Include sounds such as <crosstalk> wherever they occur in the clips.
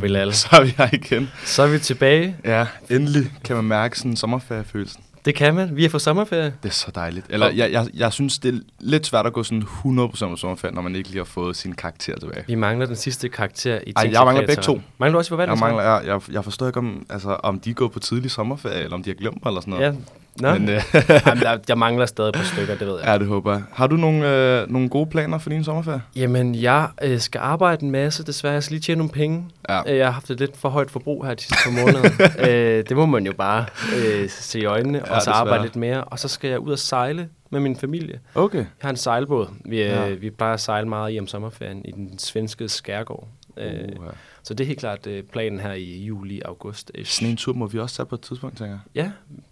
Bilal. Så er vi her igen. Så er vi tilbage. Ja, endelig kan man mærke sådan sommerferiefølelsen. Det kan man. Vi er på sommerferie. Det er så dejligt. Eller jeg, jeg, jeg synes, det er lidt svært at gå sådan 100% på sommerferie, når man ikke lige har fået sin karakter tilbage. Vi mangler den sidste karakter i Ej, jeg mangler begge to. Mangler du også på Jeg, valget? mangler, jeg, jeg, jeg forstår ikke, om, altså, om de går på tidlig sommerferie, eller om de har glemt mig, eller sådan noget. Ja. Nå. Men, øh, <laughs> Jamen, der, jeg mangler stadig par stykker, det ved jeg. ja, det håber jeg. Har du nogle, øh, nogle gode planer for din sommerferie? Jamen, jeg øh, skal arbejde en masse, desværre. Jeg skal lige tjene nogle penge. Ja. Øh, Jeg har haft et lidt for højt forbrug her de sidste par måneder. <laughs> øh, det må man jo bare øh, se i øjnene, Ja, og så desværre. arbejde lidt mere. Og så skal jeg ud og sejle med min familie. Okay. Jeg har en sejlbåd. Vi, Ja. ja. vi plejer at sejle meget i om sommerferien i den svenske skærgård. Øh, Uh, så det er helt klart øh, planen her i juli, august. sådan en tur må vi også tage på et tidspunkt, tænker jeg. Ja,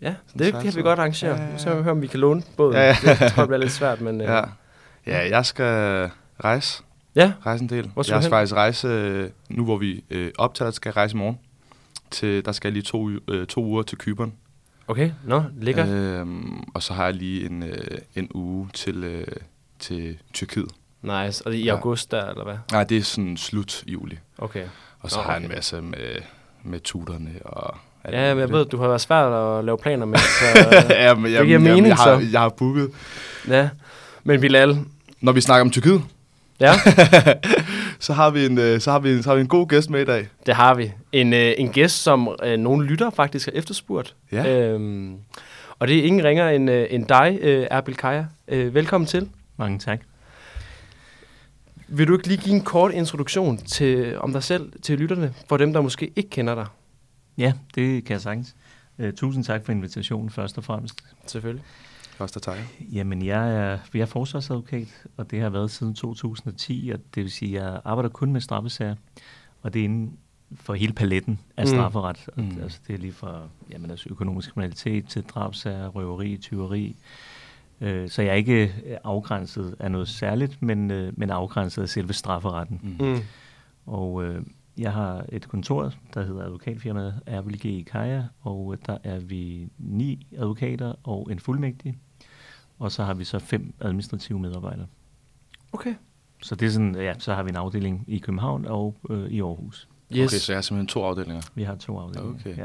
ja Sådan det kan vi godt arrangere. Ja, Ja, ja. Så må vi høre, om vi kan låne båden. Ja, ja. Det tror jeg bliver lidt svært, men... Øh, Ja. ja, jeg skal rejse. ja. Rejse en del. Hvor skal jeg skal hen? faktisk rejse, øh, nu hvor vi øh, optager, skal jeg rejse i morgen. Til, der skal jeg lige to, øh, to uger til Kyberen. Okay, nå, ligger. Øhm, og så har jeg lige en, øh, en uge til, øh, til Tyrkiet. Nice. Og det er i Ja. august der, eller hvad? Nej, det er sådan slut juli. Okay. Og så Nå, har jeg en okay. masse med, med tuterne og... alt Ja, men jeg ved, du har været svært at lave planer med, så... <laughs> ja, men, det giver mening, jeg, har, så. jeg har booket. ja. Men Bilal, Når vi snakker om Tyrkiet, ja, <laughs> så har vi en, øh, så har vi en, så har vi en god gæst med i dag. det har vi. En, øh, en gæst, som øh, nogle lytter faktisk har efterspurgt. Ja. Øhm, og det er ingen ringer end, øh, end dig, øh, Erbil Kaja. Øh, velkommen til. Mange tak. Vil du ikke lige give en kort introduktion til, om dig selv til lytterne, for dem, der måske ikke kender dig? Ja, det kan jeg sagtens. Uh, tusind tak for invitationen først og fremmest. Selvfølgelig. Første tak. Jamen, jeg er, jeg er forsvarsadvokat, og det har været siden 2010, og det vil sige, at jeg arbejder kun med straffesager, og det er inden for hele paletten af Mm. strafferet. Mm. Mm. Altså, det er lige fra jamen, altså, økonomisk kriminalitet til drabsager, røveri, tyveri. Uh, så jeg er ikke øh, afgrænset af noget særligt, men, uh, men afgrænset af selve strafferetten. Mm. Mm. Og øh, jeg har et kontor, der hedder advokatfirmaet RBG i Kaja, og øh, der er vi ni advokater og en fuldmægtig. Og så har vi så fem administrative medarbejdere. Okay. Så det er sådan, ja, så har vi en afdeling i København og øh, i Aarhus. Yes. Okay, så jeg har simpelthen to afdelinger. Vi har to afdelinger. Okay. Ja.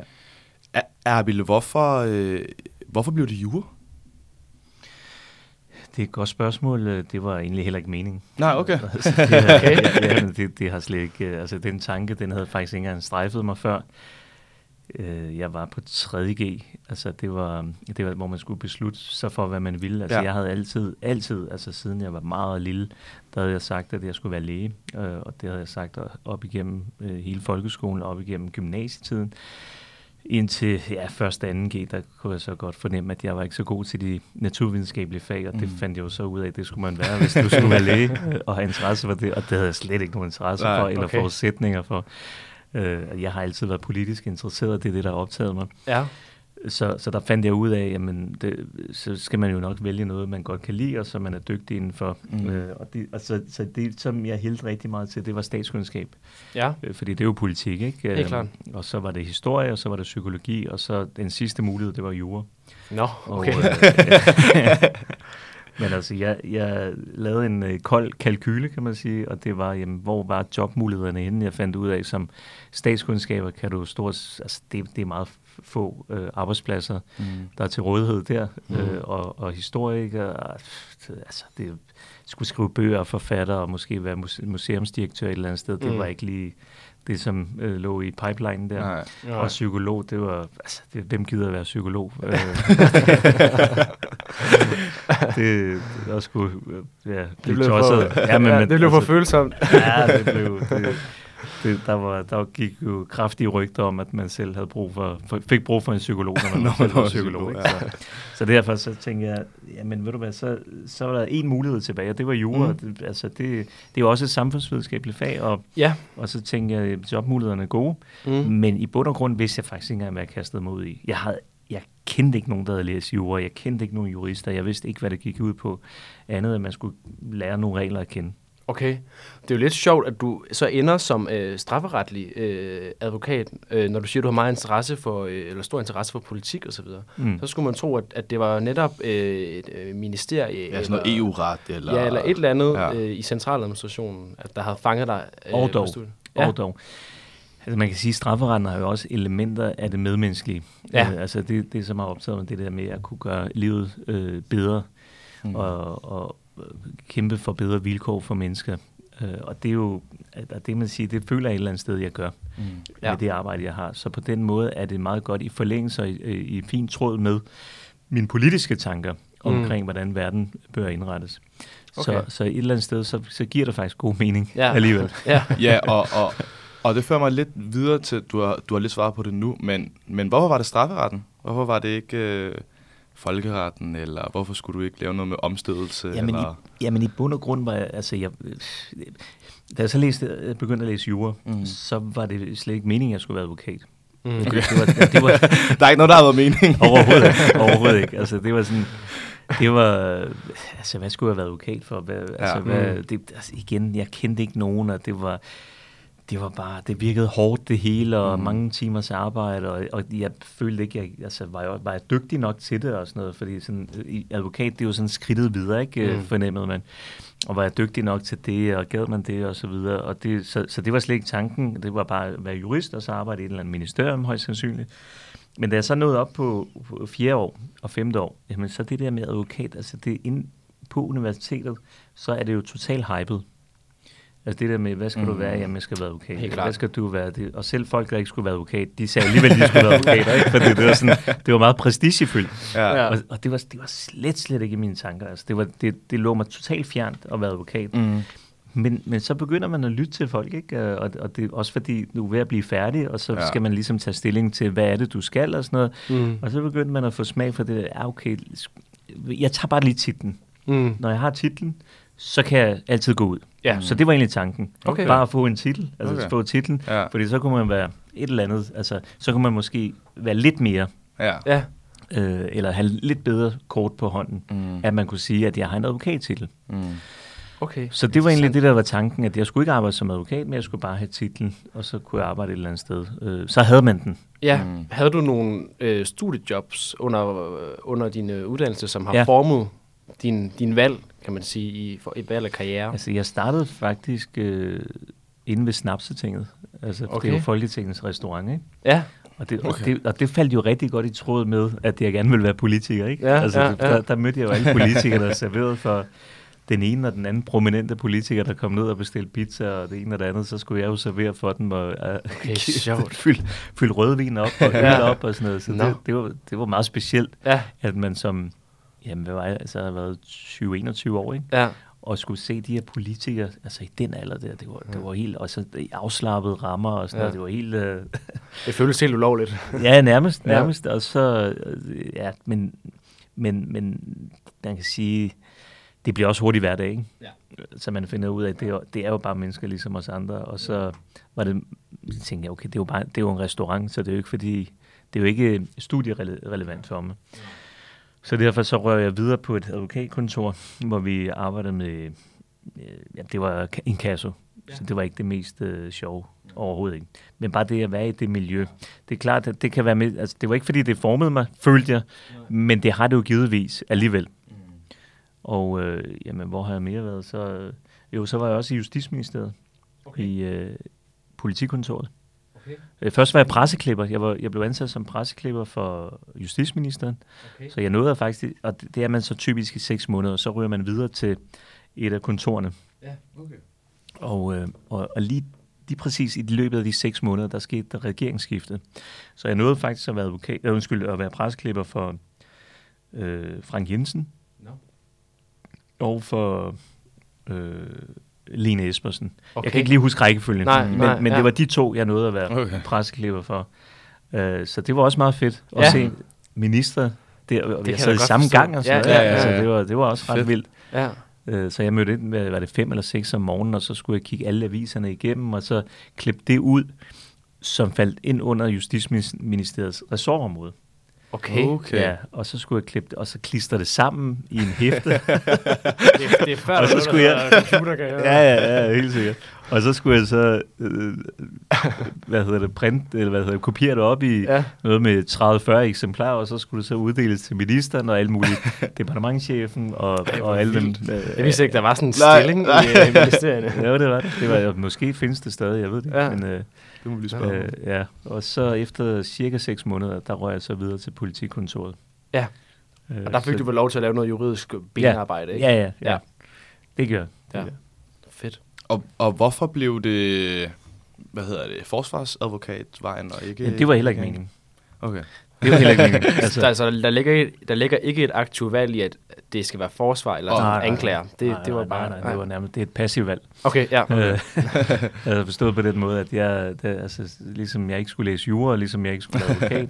Er, Erbil, hvorfor, øh, hvorfor blev det jure? Det er et godt spørgsmål. Øh, Det var egentlig heller ikke meningen. Nej, okay. <laughs> Altså, det, har, ja, ja, det, det har slet ikke... øh, Altså, den tanke, den havde faktisk ikke engang strejfet mig før. Øh, Jeg var på 3G. Altså, det var, det var, hvor man skulle beslutte sig for, hvad man ville. Altså, Ja. jeg havde altid, altid, altså siden jeg var meget lille, der havde jeg sagt, at jeg skulle være læge. Og det havde jeg sagt op igennem hele folkeskolen, op igennem gymnasietiden. Indtil ja, første anden G, der kunne jeg så godt fornemme, at jeg var ikke så god til de naturvidenskabelige fag, og det Mm. fandt jeg jo så ud af, at det skulle man være, hvis du skulle være læge <laughs> og have interesse for det, og det havde jeg slet ikke nogen interesse Nej, for, eller okay. forudsætninger for. Øh, Jeg har altid været politisk interesseret, det er det, der har optaget mig. Ja. Så, så der fandt jeg ud af, jamen, det, så skal man jo nok vælge noget, man godt kan lide, og som man er dygtig indenfor. Mm. Øh, og det, og så, så det, som jeg hældte rigtig meget til, det var statskundskab. Ja. Øh, fordi det er jo politik, ikke? Helt klart. Og så var det historie, og så var det psykologi, og så den sidste mulighed, det var jura. Nå, okay. Og, øh, <laughs> men altså, jeg, jeg lavede en øh, kold kalkyle, kan man sige, og det var, jamen, hvor var jobmulighederne henne? Jeg fandt ud af, som statskundskaber kan du stort, altså det, det er meget få øh, arbejdspladser, Mm. der er til rådighed der, Mm. øh, og, og historikere, altså det skulle skrive bøger og forfatter, og måske være muse- museumsdirektør et eller andet sted, det Mm. var ikke lige det, som øh, lå i pipelinen der. Nej. Ja. Og psykolog, det var, altså, det, hvem gider at være psykolog? <laughs> Øh, <laughs> det, det var sgu, øh, ja, Det det blev tosset. for, Ja, men, ja, det blev for altså, følsomt. Ja, det blev, det, <laughs> det, der, var, der gik jo kraftige rygter om, at man selv havde brug for, fik brug for en psykolog, når man <laughs> Nå, selv var psykolog. Ikke? Så, så derfor så tænkte jeg, jamen ved du hvad, så, så var der en mulighed tilbage, og det var jura. Mm. Det, altså, det, det er jo også et samfundsvidenskabeligt fag, og, Ja. og så tænkte jeg, at jobmulighederne er gode. Mm. Men i bund og grund vidste jeg faktisk ikke engang, hvad jeg kastede mig ud i. Jeg, havde, jeg kendte ikke nogen, der havde læst jura. Jeg kendte ikke nogen jurister. Jeg vidste ikke, hvad det gik ud på. Andet end, at man skulle lære nogle regler at kende. Okay. Det er jo lidt sjovt, at du så ender som øh, strafferetlig øh, advokat, øh, når du siger, at du har meget interesse for, øh, eller stor interesse for politik osv. Mm. Så skulle man tro, at, at det var netop øh, et øh, ministerie. Ja, sådan noget EU-ret, eller... Ja, eller et eller andet Ja. øh, i centraladministrationen, at der havde fanget dig. Øh, Og dog. studiet. Ja. Og dog. Altså man kan sige, at strafferetten har jo også elementer af det medmenneskelige. Ja. Øh, altså det, det er så meget optaget med det der med at kunne gøre livet øh, bedre mm. og, og kæmpe for bedre vilkår for mennesker. Øh, og det er jo, at det man siger, det føler jeg et eller andet sted, jeg gør mm. Ja. med det arbejde, jeg har. Så på den måde er det meget godt i forlængelse og i, i fin tråd med mine politiske tanker omkring, mm. hvordan verden bør indrettes. Okay. Så, så et eller andet sted, så, så giver det faktisk god mening Ja. alligevel. <laughs> Ja. <laughs> Ja, og, og, og det fører mig lidt videre til, du har, du har lidt svaret på det nu, men, men hvorfor var det strafferetten? Hvorfor var det ikke øh, folkeretten, eller hvorfor skulle du ikke lave noget med omstødelse? Jamen, eller? i, jamen i bund og grund var jeg, altså jeg, da jeg så læste, jeg begyndte at læse jura, Mm. så var det slet ikke meningen, at jeg skulle være advokat. Mm. Okay. Det, var, det var <laughs> Der er ikke noget, der har været mening. overhovedet ikke, overhovedet ikke. Altså det var sådan, det var, altså hvad skulle jeg være advokat for? Hvad, altså, Ja. hvad, Mm. det, altså igen, jeg kendte ikke nogen, og det var, det var bare, det virkede hårdt det hele, og Mm. mange timers arbejde, og, og jeg følte ikke, jeg, altså var jeg, var jeg dygtig nok til det og sådan noget, fordi sådan, i- advokat, det er jo sådan skridtet videre, ikke, Mm. mm. fornemmede man. Og var jeg dygtig nok til det, og gad man det, og så videre. Og det, så, så det var slet ikke tanken. Det var bare at være jurist, og så arbejde i et eller andet ministerium, højst sandsynligt. Men da jeg så nåede op på, fjerde år og femte år, jamen så det der med advokat, altså det inde på universitetet, så er det jo totalt hypet. Altså det der med, hvad skal mm. du Mm. være? Jamen, jeg skal være advokat. Helt klart. hvad skal du være? Det, og selv folk, der ikke skulle være advokat, de sagde alligevel, at de skulle være advokater, ikke? Fordi det var, sådan, det var meget prestigefyldt. Ja. Og, og det, var, det var slet, slet ikke i mine tanker. Altså, det, var, det, det lå mig totalt fjernt at være advokat. Mm. Men, men så begynder man at lytte til folk, ikke? Øh, Og, og det er også fordi, du er ved at blive færdig, og så Ja. skal man ligesom tage stilling til, hvad er det, du skal og sådan noget. Mm. Og så begyndte man at få smag for det ja, okay, jeg tager bare lige titlen. Mm. Når jeg har titlen, så kan jeg altid gå ud. Ja. Så det var egentlig tanken. Okay. Bare at få en titel, altså Okay. få titlen, Ja. fordi så kunne man være et eller andet, altså så kunne man måske være lidt mere, Ja. Ja. øh, eller have lidt bedre kort på hånden, Mm. at man kunne sige, at jeg har en advokattitel. Mm. Okay. Så det var egentlig det, der var tanken, at jeg skulle ikke arbejde som advokat, men jeg skulle bare have titlen, og så kunne jeg arbejde et eller andet sted. Øh, så havde man den. Ja. Mm. Havde du nogle øh, studiejobs under, under din øh, uddannelse, som har. Ja. formet din, din valg, kan man sige, i for et valg af karriere? Altså, jeg startede faktisk øh, inde ved Snapsetinget. Altså, okay. Det er jo Folketingets restaurant, ikke? Ja. Og det, Okay. og, det, og det faldt jo rigtig godt i tråd med, at jeg gerne ville være politiker, ikke? Ja, altså, ja, ja. Der, der mødte jeg jo alle politikere, der serverede for den ene og den anden prominente politiker, der kom ned og bestilte pizza, og det ene og det andet, så skulle jeg jo servere for dem og uh, Okay, sjovt. <laughs> fylde, fylde rødvin op og <laughs> øl Ja. op og sådan noget. Så Nå. det, det, var, det var meget specielt, Ja. at man som, jamen hvad var jeg, altså jeg har været 20-21 år, ikke? Ja. og skulle se de her politikere, altså i den alder der, det var, det var helt, og så afslappede rammer og sådan Ja. ja. noget, det var helt, øh, <laughs> Det føles helt ulovligt. ja, nærmest, Ja. nærmest, og så, øh, ja, men, men, men man kan sige, det bliver også hurtigt hverdag, ikke? Ja. Så man finder ud af, at det er, det er jo bare mennesker ligesom os andre, og så var det, så tænkte jeg, okay, det er jo, bare, det er jo en restaurant, så det er jo ikke fordi, det er jo ikke studierelevant for mig. Så derfor så rører jeg videre på et advokatkontor, hvor vi arbejder med, øh, ja, det var en kasse, ja. så det var ikke det mest øh, sjove overhovedet ikke. Men bare det at være i det miljø, det er klart, at det kan være med, altså det var ikke fordi det formede mig, følte jeg, men det har det jo givetvis alligevel. Og øh, jamen, hvor har jeg mere været? Så, øh, jo, så var jeg også i Justitsministeriet, okay. i øh, politikontoret. Okay. Øh, Først var jeg presseklipper. Jeg, var, jeg blev ansat som presseklipper for justitsministeren. Okay. Så jeg nåede faktisk, og det, det er man så typisk i seks måneder, så ryger man videre til et af kontorerne. Ja, okay. Og, øh, og, og lige, lige præcis i løbet af de seks måneder, der skete der regeringsskifte. Så jeg nåede faktisk at være, advokat, øh, undskyld, at være presseklipper for øh, Frank Jensen Nå. og for øh, Lene Espersen. Okay. Jeg kan ikke lige huske rækkefølgen, Nej, men, nej, men ja. det var de to, jeg nåede at være Okay. presseklipper for. Øh, så det var også meget fedt at Ja. ja. se minister der, vi jeg sad i samme forstå. gang og sådan Ja, noget. ja, ja, Altså, ja. det, var, det var også ret Fedt. vildt. Ja. Øh, Så jeg mødte ind med, var det fem eller seks om morgenen, og så skulle jeg kigge alle aviserne igennem, og så klippe det ud, som faldt ind under Justitsministeriets ressortområde. Okay. Okay. Ja, og så skulle jeg klippe det, og så klister det sammen i en hæfte. <laughs> Det, det er før, Og så skulle noget, jeg- computer, kan ja, ja, ja, helt sikkert. og så skulle jeg så, øh, hvad hedder det, print, eller hvad hedder det, kopiere det op i Ja. noget med 30-40 eksemplarer, og så skulle det så uddeles til ministeren og alle mulige <laughs> departementchefen og, og alle dem. Øh, Jeg vidste ikke, der var sådan en Nej, stilling nej. i, i ministerierne. Ja, det var det. det var, måske findes det stadig, jeg ved det ikke. Ja. Men, øh, Det må vi lige spørge øh, ja. Og så efter cirka 6 måneder, der røg jeg så videre til politikontoret. Ja. Øh, Og der fik så- du vel lov til at lave noget juridisk benarbejde, ikke? Ja, ja, ja. Ja. Det gør jeg. Det Ja. gør. Fedt. Og, og hvorfor blev det, hvad hedder det, forsvarsadvokatvejen og ikke... Ja, det var heller ikke meningen. Okay. Det var heller ikke. <laughs> Altså, Altså, der, altså, der, ligger, der ligger ikke et aktivt valg i, at det skal være forsvar eller oh, nej, nej, anklager. Det, nej, det var nej, bare... Nej, nej, det var nærmest det er et passivt valg. Okay, ja. <laughs> Øh, jeg havde forstået på den måde, at jeg, det, altså, ligesom jeg ikke skulle læse jura, ligesom jeg ikke skulle være advokat.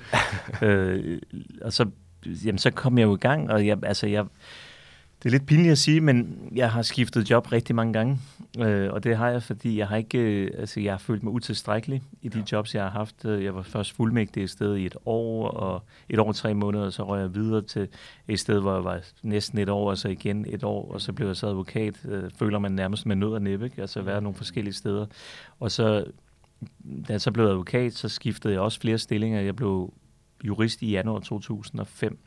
<laughs> øh, og så, jamen, så kom jeg jo i gang, og jeg, altså, jeg, det er lidt pinligt at sige, men jeg har skiftet job rigtig mange gange. Øh, og det har jeg, fordi jeg har ikke, øh, altså, jeg har følt mig utilstrækkelig i de jobs, jeg har haft. Øh, Jeg var først fuldmægtig et sted i et år, og et år og tre måneder, og så røg jeg videre til et sted, hvor jeg var næsten et år, og så igen et år, og så blev jeg så advokat. Øh, føler man nærmest med nød og næppe, ikke? altså være nogle forskellige steder. Og så, da jeg så blev advokat, så skiftede jeg også flere stillinger. Jeg blev jurist i januar 2005,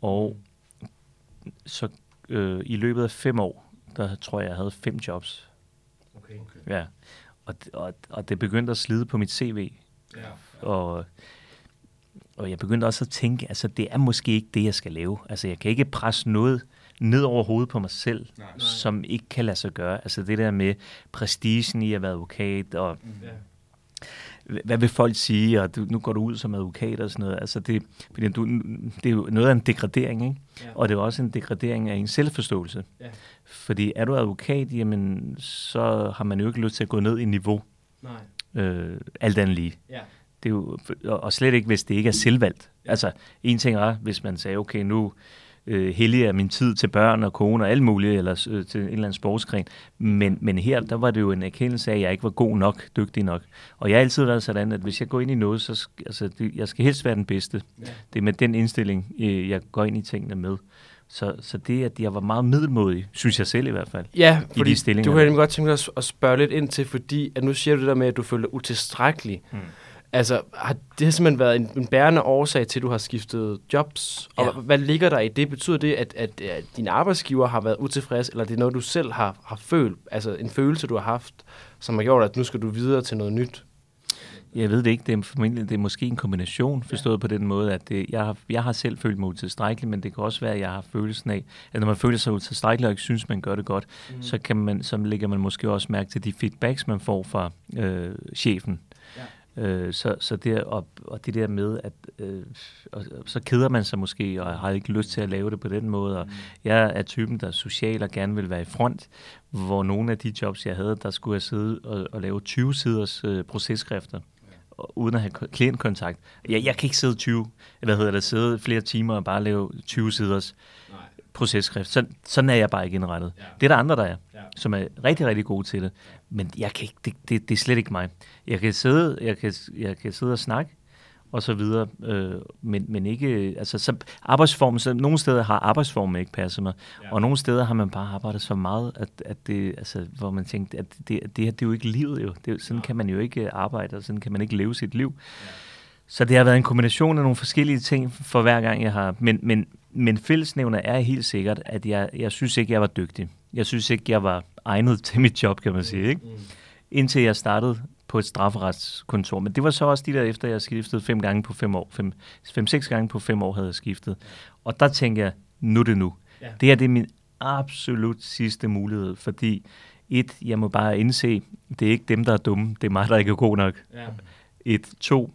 og så øh, i løbet af fem år, der tror jeg, jeg havde fem jobs. Okay. Ja. Og, og, og det begyndte at slide på mit CV. Ja. Og, og jeg begyndte også at tænke, altså det er måske ikke det, jeg skal lave. Altså jeg kan ikke presse noget ned over hovedet på mig selv, Nej. som ikke kan lade sig gøre. Altså det der med prestigen i at være advokat, og Ja. Hvad vil folk sige, og du, nu går du ud som advokat og sådan noget. Altså det, fordi du, det er jo noget af en degradering, ikke? Ja. Og det er også en degradering af en selvforståelse. Ja. Fordi er du advokat, jamen, så har man jo ikke lyst til at gå ned i niveau, Nej. øh, alt andet lige. Ja. Det er jo, og slet ikke, hvis det ikke er selvvalgt. Altså, en ting er, hvis man sagde, okay, nu øh, helliger jeg min tid til børn og kone og alt muligt, eller øh, til en eller anden sportsgren. Men, men her, der var det jo en erkendelse af, at jeg ikke var god nok, dygtig nok. Og jeg har altid været sådan, at hvis jeg går ind i noget, så sk- altså, det, jeg skal helst være den bedste. Ja. Det er med den indstilling, øh, jeg går ind i tingene med. Så, så det, at jeg var meget middelmodig, synes jeg selv i hvert fald. Ja, I fordi de stillinger. du kan nemlig godt tænke dig at, at spørge lidt ind til, fordi at nu siger du det der med, at du føler dig utilstrækkelig. Mm. Altså, har det simpelthen været en, en bærende årsag til, at du har skiftet jobs? Og Ja. hvad, ligger der i det? Betyder det, at, at, at din arbejdsgiver har været utilfreds, eller det er noget, du selv har, har følt? Altså en følelse, du har haft, som har gjort, at nu skal du videre til noget nyt? Jeg ved det ikke. Det er, formentlig, det er måske en kombination, forstået ja. på den måde, at det, jeg, har, jeg har selv følt mig utilstrækkelig, men det kan også være, at jeg har følelsen af, at når man føler sig utilstrækkelig og ikke synes, man gør det godt, mm. så, kan man, så lægger man måske også mærke til de feedbacks, man får fra øh, chefen. Øh, så, så det, og, og det der med, at øh, og, og så keder man sig måske, og har ikke lyst til at lave det på den måde. Og jeg er typen, der er social og gerne vil være i front, hvor nogle af de jobs, jeg havde, der skulle jeg sidde og, og lave 20 siders øh, processkrifter uden at have ko- klientkontakt. Jeg, jeg kan ikke sidde 20, hvad hedder det, sidde flere timer og bare lave 20 siders Nej. processkrift. Så, sådan er jeg bare ikke indrettet. Ja. Det er der andre, der er. Som er rigtig, rigtig gode til det. Men jeg kan ikke, det, det, det er slet ikke mig. Jeg kan sidde, jeg kan, jeg kan sidde og snakke, og så videre, øh, men, men ikke, altså så arbejdsformen, så nogle steder har arbejdsformen ikke passet mig, Ja. ja. og nogle steder har man bare arbejdet så meget, at, at det, altså, hvor man tænkte, at det, det her, det er jo ikke livet jo, det, sådan kan man jo ikke øh, arbejde, og sådan kan man ikke leve sit liv. Så det har været en kombination af nogle forskellige ting for hver gang jeg har, men, men, men fællesnævner er helt sikkert, at jeg, jeg synes ikke, jeg var dygtig. Jeg synes ikke, jeg var egnet til mit job, kan man sige, ikke? Mm. indtil jeg startede på et strafferetskontor. Men det var så også de der, efter jeg skiftede fem gange på fem år. Fem, fem seks gange på fem år havde jeg skiftet. Og der tænker jeg, nu er det nu. Ja. Det her det er min absolut sidste mulighed, fordi et, jeg må bare indse, det er ikke dem, der er dumme, det er mig, der ikke er god nok. Ja. Et, to,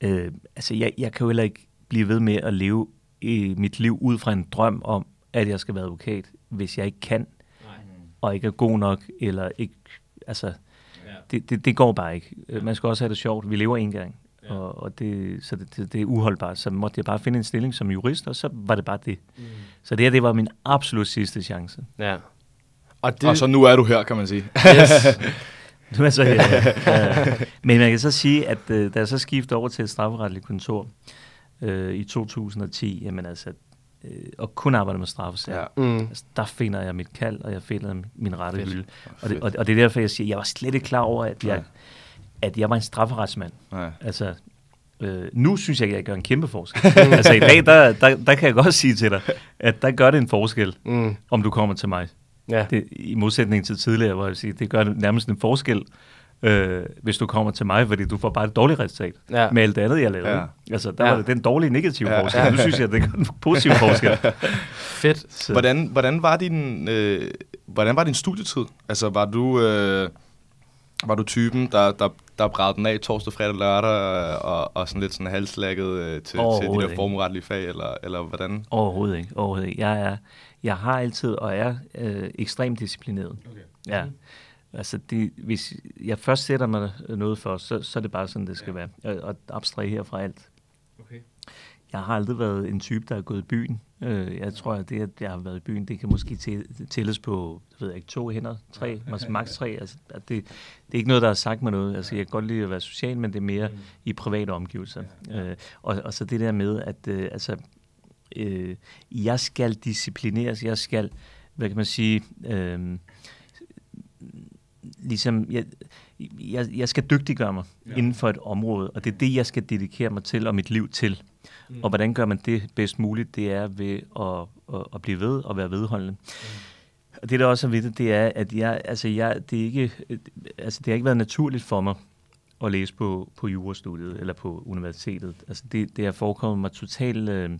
øh, altså jeg, jeg kan jo heller ikke blive ved med at leve i mit liv ud fra en drøm om, at jeg skal være advokat, hvis jeg ikke kan, Nej. og ikke er god nok, eller ikke, altså, Ja. det, det, det går bare ikke. Øh, Man skal også have det sjovt. Vi lever en gang. Ja. Ja. Og, og det, så det, det, det er uholdbart. Så måtte jeg bare finde en stilling som jurist, og så var det bare det. Mm. Så det her, det var min absolut sidste chance. Ja. Og det, Det... Og så nu er du her, kan man sige. yes. <laughs> Nu er så her. ja. Men man kan så sige, at øh, da jeg så skiftede over til et strafferetligt kontor øh, i 2010, jamen altså, øh, og kun arbejder med straffesager, Ja. Mm. altså, der finder jeg mit kald, og jeg finder min rette Fedt. hylde. Og det, og, og det er derfor, jeg siger, jeg var slet ikke klar over, at jeg, Nej. at jeg var en strafferetsmand. Nej. Altså, øh, nu synes jeg, at jeg gør en kæmpe forskel. <laughs> altså i dag, der, der, der kan jeg godt sige til dig, at der gør det en forskel, Mm. om du kommer til mig. Ja. Det, I modsætning til tidligere, hvor jeg siger, det gør nærmest en forskel, øh, hvis du kommer til mig, fordi du får bare et dårligt resultat Ja. med alt det andet, jeg lavede. Ja. Altså, der Ja. var det den dårlige negative Ja. forskel. Nu synes jeg, at det gør en positiv <laughs> forskel. Fedt. Så, Hvordan, hvordan, var din, øh, hvordan var din studietid? Altså, var du, øh, var du typen, der, der, der brædte den af torsdag, fredag, lørdag, og, og sådan lidt sådan halslækket øh, til, til de der formueretlige fag, eller, eller hvordan? Overhovedet ikke. Overhovedet ikke. Jeg, er, jeg har altid og er øh, ekstremt disciplineret. Okay. Ja. Altså, det, hvis jeg først sætter mig noget for, så, så er det bare sådan, det skal ja. være. Og, og abstrahere fra alt. Okay. Jeg har aldrig været en type, der er gået i byen. Øh, jeg tror, at det, at jeg har været i byen, det kan måske tæ- tælles på, jeg ved ikke, to hænder, tre, måske maks tre. Altså, det, det er ikke noget, der har sagt mig noget. Altså, jeg kan godt lide at være social, men det er mere i private omgivelser. Øh, og, og så det der med, at øh, altså, øh, jeg skal disciplineres, jeg skal, hvad kan man sige, øh, ligesom, jeg, jeg, jeg skal dygtiggøre mig ja. inden for et område, og det er det, jeg skal dedikere mig til og mit liv til. Mm. Og hvordan gør man det bedst muligt? Det er ved at, at, at blive ved og være vedholdende. Mm. Og det, der også er ved det, det er, at jeg, altså jeg, det, er ikke, altså det har ikke været naturligt for mig at læse på, på jurastudiet eller på universitetet. Altså det, det har forekommet mig totalt øh,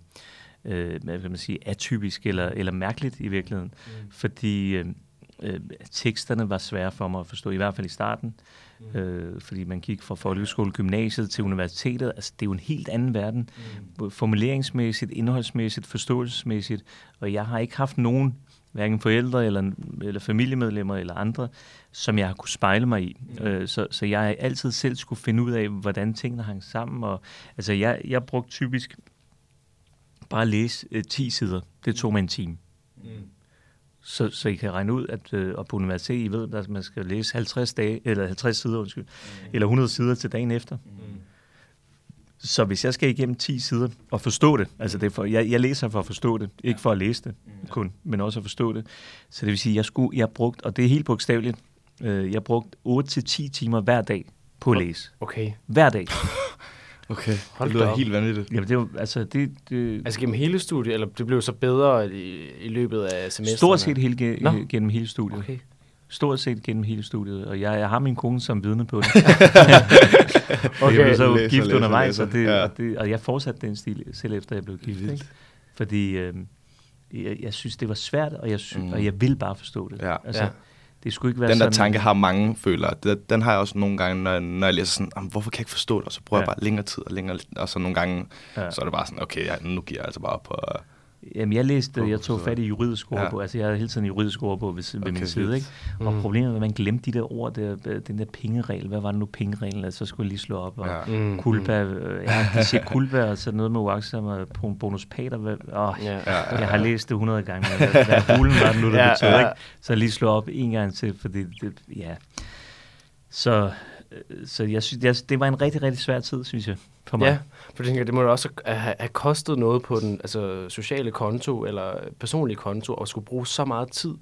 øh, hvad kan man sige, atypisk eller, eller mærkeligt i virkeligheden. Mm. Fordi øh, øh, teksterne var svære for mig at forstå, i hvert fald i starten. Mm. Øh, fordi man gik fra folkeskole, gymnasiet til universitetet. Altså det er jo en helt anden verden. Mm. Formuleringsmæssigt, indholdsmæssigt, forståelsesmæssigt. Og jeg har ikke haft nogen hverken forældre eller, eller familiemedlemmer eller andre, som jeg har kunne spejle mig i. Mm. Øh, så, så jeg altid selv skulle finde ud af, hvordan tingene hang sammen. Og, altså jeg, jeg brugte typisk bare at læse øh, 10 sider. Det tog mig en time. Mm. Så, så I kan regne ud, at øh, og på universitetet, I ved, at man skal læse 50, dage, eller 50 sider, undskyld, mm. eller 100 sider til dagen efter. Mm. Så hvis jeg skal igennem 10 sider og forstå det, altså det for, jeg, jeg læser for at forstå det, ikke for at læse det kun, men også at forstå det. Så det vil sige, jeg skulle, jeg brugt, og det er helt bogstaveligt, øh, jeg brugt 8-10 timer hver dag på at læse. Okay. Hver dag. <laughs> Okay, Hold det lyder op. helt vanvittigt. Jamen, det er jo, altså, det, det Altså gennem hele studiet, eller det blev så bedre i, i løbet af semesteret? stort set hele, ge, gennem hele studiet. Okay. Stort set gennem hele studiet, og jeg, jeg har min kone som vidne på det. <laughs> <laughs> Okay. jeg blev så Læser, gift læser, undervejs, og, læser. det, Ja. og, det, og jeg fortsatte den stil, selv efter jeg blev gift. Vildt. Ikke? Fordi øh, jeg, jeg synes, det var svært, og jeg, sy- mm. og jeg vil bare forstå det. Ja. Altså, Ja. Det skulle ikke være Den der sådan, tanke har mange føler. Den, den har jeg også nogle gange, når, jeg- når jeg læser sådan, "Jamen, hvorfor kan jeg ikke forstå det? Og så bruger ja. jeg bare længere tid og længere, og så nogle gange, ja. Så er det bare sådan, okay, ja, nu giver jeg altså bare på... Uh, Jamen, jeg læste, På- jeg tog fat i juridisk Ja. ordbog. Altså, jeg havde hele tiden juridisk ordbog ved, ved Okay, min side, ikke? Og Mm. problemet var, at man glemte de der ord, der, den der pengeregel. Hvad var det nu, pengereglen? Altså, så skulle jeg lige slå op. Og, Ja. Mm. Kulpa, øh, ja, de siger kulpa, og så noget med uagtsom og bonus pater. Hvad, åh, Ja. Ja. Jeg har læst det 100 gange, men <laughs> hvad, hvad hulen var det nu, der Ja, betød, ja. ikke? Så lige slå op en gang til, fordi det, ja. Så, øh, så jeg synes, det, det var en rigtig, rigtig svær tid, synes jeg, for mig. Ja, for jeg tænker, det må da også have, have kostet noget på den altså, sociale konto eller personlige konto at skulle bruge så meget tid,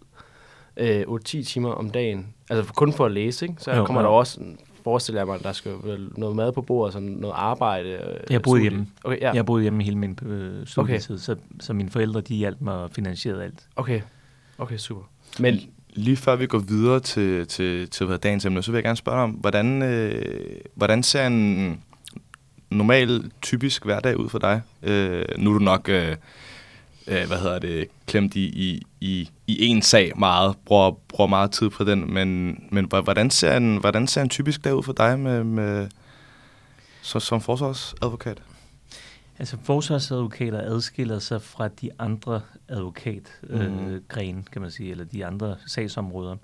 øh, 8-10 timer om dagen. Altså kun for at læse, ikke? Så Jo, kommer jo. der også, forestiller jeg mig, at der skal noget mad på bordet, sådan noget arbejde. øh, Jeg boede hjemme. Okay, ja. Jeg boede hjemme hele min øh, studietid, okay. så, så mine forældre, de hjalp mig og finansierede alt. Okay, okay, super. Men Lige før vi går videre til, til, til hvad dagens emne, så vil jeg gerne spørge dig om, hvordan, øh, hvordan ser en normal, typisk hverdag ud for dig? Øh, nu er du nok, øh, øh, hvad hedder det, klemt i, i, i, i en sag meget, bruger, bruger meget tid på den, men, men hvordan ser, en, hvordan ser en typisk dag ud for dig med, med, så, som forsvarsadvokat? Altså forsvarsadvokater adskiller sig fra de andre advokatgrene, øh, grene, kan man sige, eller de andre sagsområder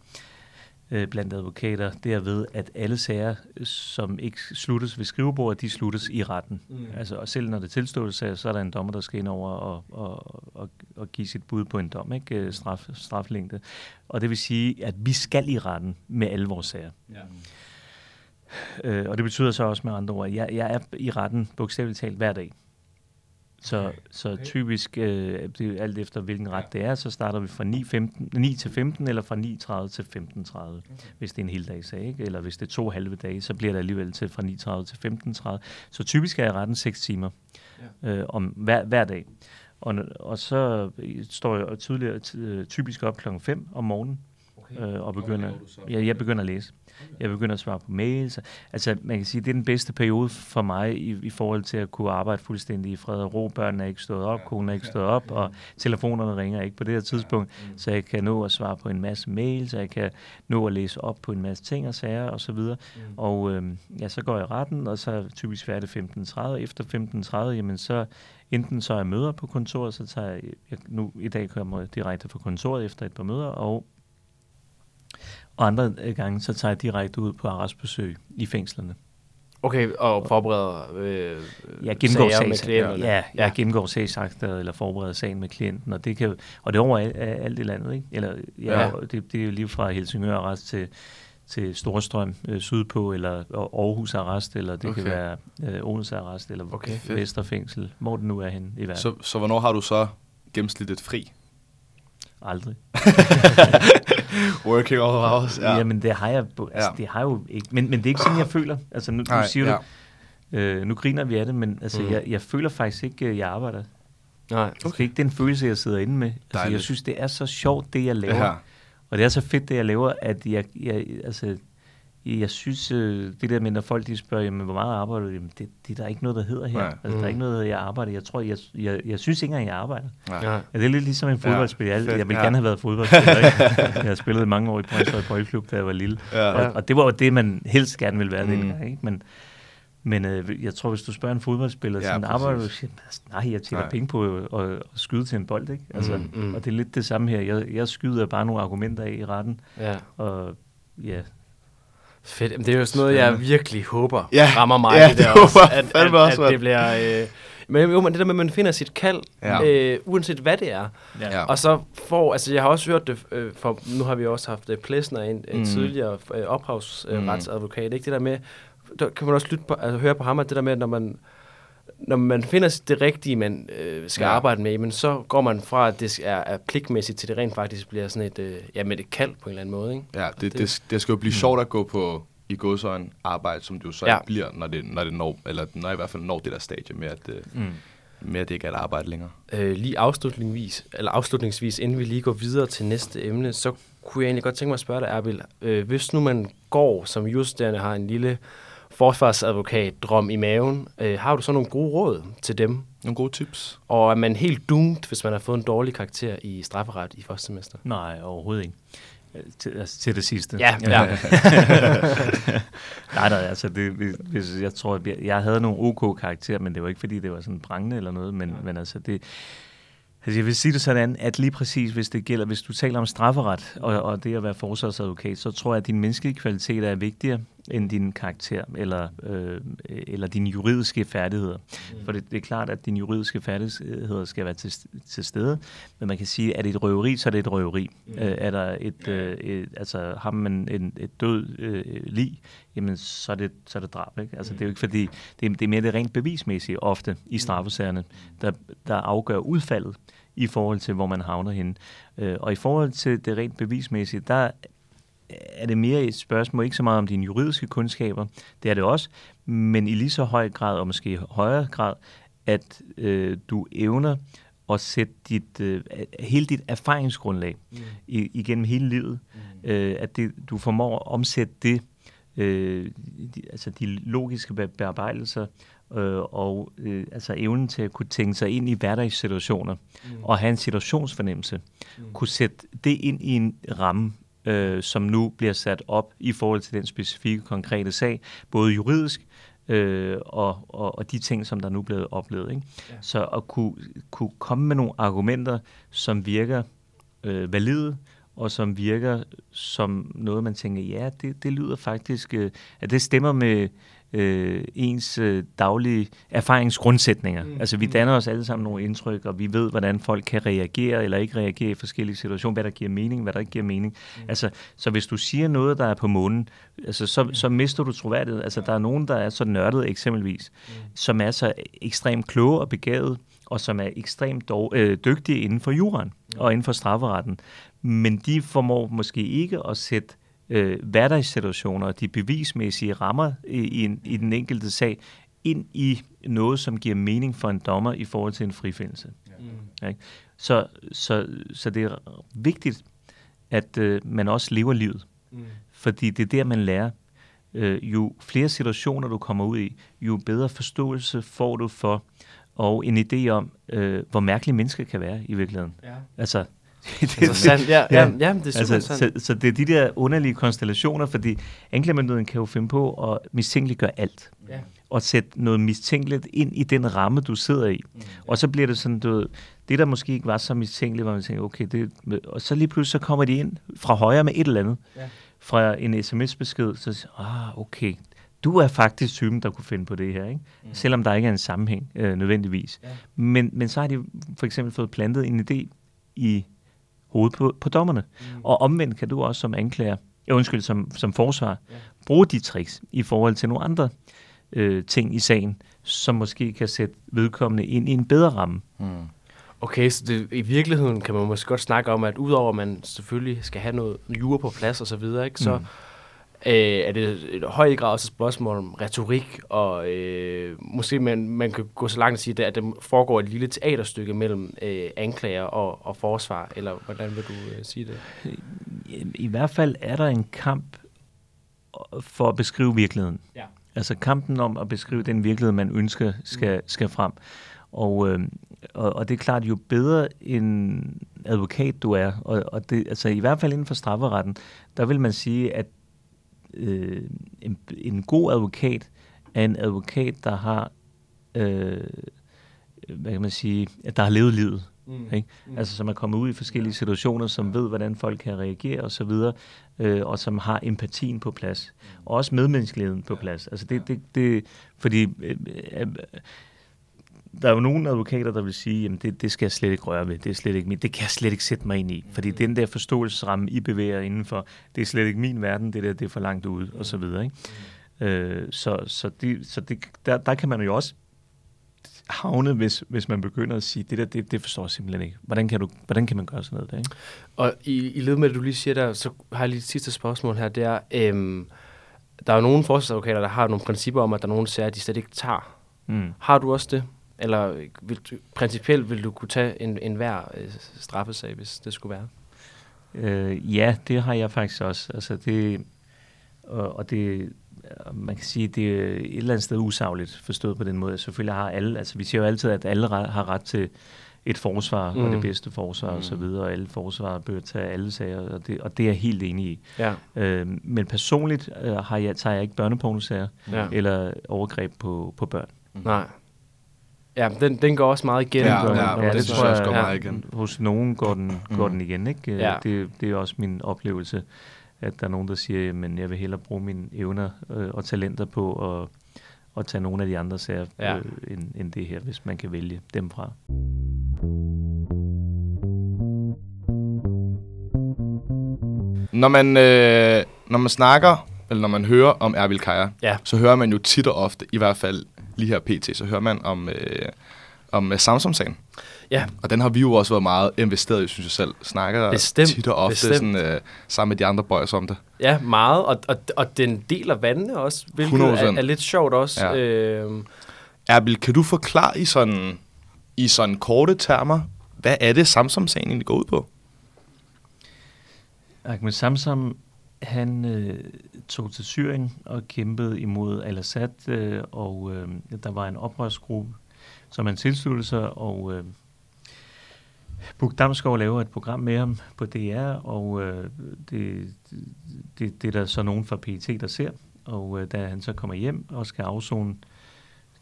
øh, blandt advokater, derved at alle sager, som ikke sluttes ved skrivebordet, de sluttes i retten. Mm. Altså, og selv når det tilstås, så er der en dommer, der skal ind over og, og, og, og give sit bud på en dom, ikke? Øh, Straf, straflængde. Og det vil sige, at vi skal i retten med alle vores sager. Øh, og det betyder så også med andre ord, at jeg, jeg er i retten bogstaveligt talt hver dag. Så, så typisk, øh, det alt efter hvilken ret det er, så starter vi fra 9, 15, 9 til 15, eller fra 9.30 til 15.30, okay. hvis det er en hel dag sag, ikke? eller hvis det er to halve dage, så bliver det alligevel til fra 9.30 til 15.30. Så typisk er jeg retten 6 timer øh, om hver, hver dag. Og, og så står jeg tidligere, øh, typisk op klokken 5 om morgenen, okay. øh, og begynder, ja, jeg begynder at læse. Jeg begynder at svare på mails. Altså, man kan sige, det er den bedste periode for mig i, i forhold til at kunne arbejde fuldstændig i fred og ro. Børnene er ikke stået op, konen er ikke stået op, og telefonerne ringer ikke på det her tidspunkt. Så jeg kan nå at svare på en masse mails, så jeg kan nå at læse op på en masse ting og sager og så videre. Og øh, ja, så går jeg retten, og så er typisk færdig 15.30. Efter 15.30, jamen så enten så er jeg møder på kontoret, så tager jeg, jeg nu i dag kommer jeg direkte fra kontoret efter et par møder, og og andre gange, så tager jeg direkte ud på arrestbesøg i fængslerne. Okay, og forbereder øh, jeg gennemgår sager med klienterne? Ja, jeg gennemgår sagsakter eller forbereder sagen med klienten, og det, kan, og det er over alt, alt i landet. Ikke? Eller, ja, Ja. Det, det er jo lige fra Helsingør Arrest til, til Storstrøm øh, sydpå, eller Aarhus Arrest, eller det okay. kan være øh, Odense Arrest, eller Okay. Vesterfængsel, hvor det nu er hen i verden. Så, så hvornår har du så gennemsnitligt fri? Aldrig. <laughs> Working all hours, Ja. Jamen, det har jeg, altså, Ja. det har jo ikke, men, men det er ikke sådan, jeg føler. Altså, nu, nu Nej, siger ja. du, øh, nu griner vi af det, men altså, Mm. jeg, jeg føler faktisk ikke, at jeg arbejder. Nej. Okay. Det er ikke den følelse, jeg sidder inde med. Altså, jeg synes, det er så sjovt, det jeg laver. Det her. Og det er så fedt, det jeg laver, at jeg, jeg altså, jeg synes, øh, det der med, når folk de spørger, jamen, hvor meget arbejder du? Jamen, det, det er der ikke noget, der hedder her. Nej. Altså, der Mm. er ikke noget, der jeg arbejder. Jeg tror, jeg, jeg, jeg synes ikke engang, jeg arbejder. Nej. Ja, det er lidt ligesom en fodboldspiller. Jeg, jeg ville ja. gerne have været fodboldspiller. Ikke? <laughs> Jeg har spillet i mange år i Brøndshøj Boldklub, da jeg var lille. Ja. Og, og det var jo det, man helst gerne ville være Mm. mm. dengang. Ikke? Men, men øh, jeg tror, hvis du spørger en fodboldspiller, Ja, sådan, arbejder du? Siger, altså, nej, jeg tjener Nej. penge på at, at, at skyde til en bold. Ikke? Altså, Mm, mm. Og det er lidt det samme her. Jeg, jeg skyder bare nogle argumenter af i retten. Ja. Og ja, Fedt. Jamen, det er jo sådan noget, jeg virkelig håber Ja. rammer mig. Ja, det der det også. håber jeg At, fandme at, også, at det bliver... Øh, men jo, men det der med, at man finder sit kald, Ja. øh, uanset hvad det er. Ja. Og så får, altså jeg har også hørt det, øh, for nu har vi også haft øh, Plesner ind, en Mm. tidligere øh, ophavsretsadvokat, ikke det der med, der kan man også lytte på, altså høre på ham, at det der med, at når man, når man finder det rigtige, man øh, skal Ja. arbejde med, men så går man fra, at det er, er pligtmæssigt, til det rent faktisk bliver sådan et, øh, ja, med et kald på en eller anden måde, ikke? Ja, det, det- det, det skal jo blive sjovt at gå på i godsøjen arbejde, som det jo så Ja. bliver, når det, når det når, eller når i hvert fald når det der stadie med, at, øh, mm. med at det ikke er et arbejde længere. Øh, lige afslutningsvis, eller afslutningsvis, inden vi lige går videre til næste emne, så kunne jeg egentlig godt tænke mig at spørge dig, Erbil, øh, hvis nu man går som juststuderende har en lille forsvarsadvokat drøm i maven, øh, har du så nogle gode råd til dem? Nogle gode tips. Og er man helt doomed, hvis man har fået en dårlig karakter i strafferet i første semester? nej, overhovedet ikke. Øh, Til, altså, til det sidste. Ja, ja. <laughs> nej, nej, altså det, hvis- jeg tror, at jeg, jeg havde nogle OK-karakterer, men det var ikke, fordi det var sådan brændende eller noget, men, men altså det... Altså jeg vil sige det sådan, at lige præcis, hvis det gælder, hvis du taler om strafferet og, og det at være forsvarsadvokat, så tror jeg, at din menneskelige kvalitet er vigtigere end din karakter eller, øh, eller dine juridiske færdigheder. Mm. For det, det er klart, at dine juridiske færdigheder skal være til, til stede, men man kan sige, at det et røveri, så er det et røveri. Mm. Øh, er der et, øh, et, altså har man en, et død øh, lig, jamen så er det, så er det drab. Ikke? Altså, det er jo ikke fordi, det er, det er mere det rent bevismæssige ofte i straffesagerne, der, der afgør udfaldet i forhold til, hvor man havner henne. Øh, og i forhold til det rent bevismæssige, der er det mere et spørgsmål, ikke så meget om dine juridiske kundskaber, det er det også, men i lige så høj grad, og måske højere grad, at øh, du evner at sætte dit, øh, hele dit erfaringsgrundlag mm. i, igennem hele livet, mm. øh, at det, du formår at omsætte det, øh, de, altså de logiske be- bearbejdelser, øh, og øh, altså evnen til at kunne tænke sig ind i hverdagssituationer, mm. og have en situationsfornemmelse, mm. kunne sætte det ind i en ramme, øh, som nu bliver sat op i forhold til den specifikke konkrete sag, både juridisk øh, og, og, og de ting, som der nu er blevet oplevet. Ikke? Ja. Så at kunne, kunne komme med nogle argumenter, som virker øh, valide, og som virker som noget, man tænker, ja, det, det lyder faktisk, øh, at det stemmer med øh, ens øh, daglige erfaringsgrundsætninger. Mm. Altså vi danner os alle sammen nogle indtryk, og vi ved, hvordan folk kan reagere eller ikke reagere i forskellige situationer, hvad der giver mening, hvad der ikke giver mening. Mm. Altså, så hvis du siger noget, der er på månen, altså, så, så mister du troværdighed. Altså der er nogen, der er så nørdet eksempelvis, mm. som er så ekstremt kloge og begavet, og som er ekstremt dog, øh, dygtige inden for juraen og inden for strafferetten. Men de formår måske ikke at sætte øh, hverdagssituationer og de bevismæssige rammer i, i, i den enkelte sag ind i noget, som giver mening for en dommer i forhold til en frifindelse. Ja. Ikke? Så, så, så det er vigtigt, at øh, man også lever livet. Mm. Fordi det er der, man lærer. Øh, jo flere situationer, du kommer ud i, jo bedre forståelse får du for, og en idé om, øh, hvor mærkelige mennesker kan være i virkeligheden. Ja. Altså, <laughs> det, altså sandt, ja, ja, ja, ja, det er super altså. Så, så det er de der underlige konstellationer, fordi anklagemyndigheden kan jo finde på at mistænkeliggøre alt. Ja. Og sætte noget mistænkeligt ind i den ramme, du sidder i. Mm. Og så bliver det sådan, du ved, det der måske ikke var så mistænkeligt, hvor man tænker, okay, det, og så lige pludselig så kommer de ind fra højre med et eller andet. Ja. Fra en sms-besked, så siger ah, okay, du er faktisk typen, der kunne finde på det her, ikke? Mm. selvom der ikke er en sammenhæng øh, nødvendigvis. Ja. Men, men så har de for eksempel fået plantet en idé i hovedet på, på dommerne. Mm. Og omvendt kan du også som anklager, ja, undskyld, som, som forsvar, ja. bruge de tricks i forhold til nogle andre øh, ting i sagen, som måske kan sætte vedkommende ind i en bedre ramme. Mm. Okay, så det, i virkeligheden kan man måske godt snakke om, at udover at man selvfølgelig skal have noget jure på plads og så videre, ikke, så mm øh, er det et høj grad også et spørgsmål om retorik, og øh, måske man, man kan gå så langt at sige, at der foregår et lille teaterstykke mellem øh, anklager og, og forsvar, eller hvordan vil du øh, sige det? I, I hvert fald er der en kamp for at beskrive virkeligheden. Ja. Altså kampen om at beskrive den virkelighed, man ønsker skal, mm. skal frem. Og, øh, og, og det er klart, jo bedre en advokat du er, og, og det, altså i hvert fald inden for strafferetten, der vil man sige, at øh, en, en god advokat er en advokat, der har, øh, hvad kan man sige, at der har levet livet. Mm. Ikke? Mm. Altså som er kommet ud i forskellige situationer, som ved, hvordan folk kan reagere osv., og, øh, og som har empatien på plads. Mm. Og også medmenneskeligheden på plads. Altså det, det, det, fordi øh, øh, der er jo nogle advokater, der vil sige, at det, det skal jeg slet ikke røre ved, det er slet ikke min, det kan jeg slet ikke sætte mig ind i, fordi mm. den der forståelsesramme, I bevæger indenfor, det er slet ikke min verden, det der, det er for langt ude, og så videre. Ikke? Mm. Øh, så så, de, så det, der, der kan man jo også havne, hvis, hvis man begynder at sige, det der, det, det forstår jeg simpelthen ikke. Hvordan kan, du, hvordan kan man gøre sådan noget der, ikke? Og i, i led med, at du lige siger der, så har jeg lige et sidste spørgsmål her, det er, øhm, der er jo nogle forsvarsadvokater, der har nogle principper om, at der er nogle sager, de slet ikke tager. Mm. Har du også det? Eller vil du, principielt vil du kunne tage en, en hver øh, straffesag, hvis det skulle være? Øh, ja, det har jeg faktisk også. Altså det, og, og det, man kan sige, det er et eller andet sted usagligt forstået på den måde. Selvfølgelig har alle, altså vi siger jo altid, at alle har ret til et forsvar, mm. og det bedste forsvar mm. og så videre, og alle forsvar bør tage alle sager, og det, og det er jeg helt enig i. Ja. Øh, men personligt øh, har jeg, tager jeg ikke børnepornosager ja. eller overgreb på, på børn. Mm. Nej. Ja, den, den går også meget igen. Ja, ja, ja det, det tror jeg også går ja. meget igen. Hos nogen går den, mm. går den igen, ikke? Ja. Det, det er også min oplevelse, at der er nogen, der siger, at jeg vil hellere bruge mine evner øh, og talenter på at, at tage nogle af de andre sager, ja. øh, end, end det her, hvis man kan vælge dem fra. Når man, øh, når man snakker, eller når man hører om Erbil Kaja, ja. så hører man jo tit og ofte, i hvert fald lige her pt., så hører man om, øh, om øh, Samsung-sagen. Ja. Og den har vi jo også været meget investeret i, synes jeg selv. Snakker bestemt, tit og ofte sådan, øh, sammen med de andre boys om det. Ja, meget. Og, og, og den deler vandene også, hvilket er, er lidt sjovt også. Ja. Øh, Erbil, kan du forklare i sådan, i sådan korte termer, hvad er det Samsung-sagen egentlig går ud på? Ahmed Samsung han øh, tog til Syrien og kæmpede imod al-Assad, øh, og øh, der var en oprørsgruppe, som han tilsluttede sig, og øh, Buk Damsgaard laver et program med ham på DR, og øh, det, det, det er der så nogen fra PET, der ser, og øh, da han så kommer hjem og skal afzone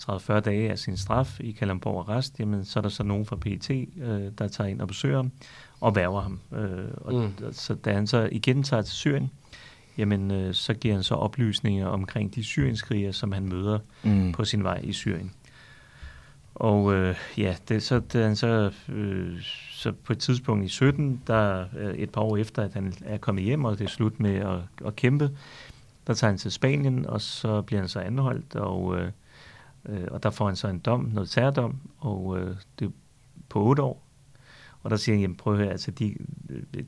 30-40 dage af sin straf i Kalamborg Arrest, jamen så er der så nogen fra PET, øh, der tager ind og besøger ham og værver ham. Øh, og mm. Så da han så igen tager til Syrien, jamen øh, så giver han så oplysninger omkring de syrienskrigere, som han møder mm. på sin vej i Syrien. Og øh, ja, det, så, det, han så, øh, så på et tidspunkt i 17, der øh, et par år efter, at han er kommet hjem, og det er slut med at, at kæmpe, der tager han til Spanien, og så bliver han så anholdt, og, øh, Øh, og der får han så en dom, noget terrordom, og øh, det på otte år. Og der siger han, jamen prøv at høre, altså de,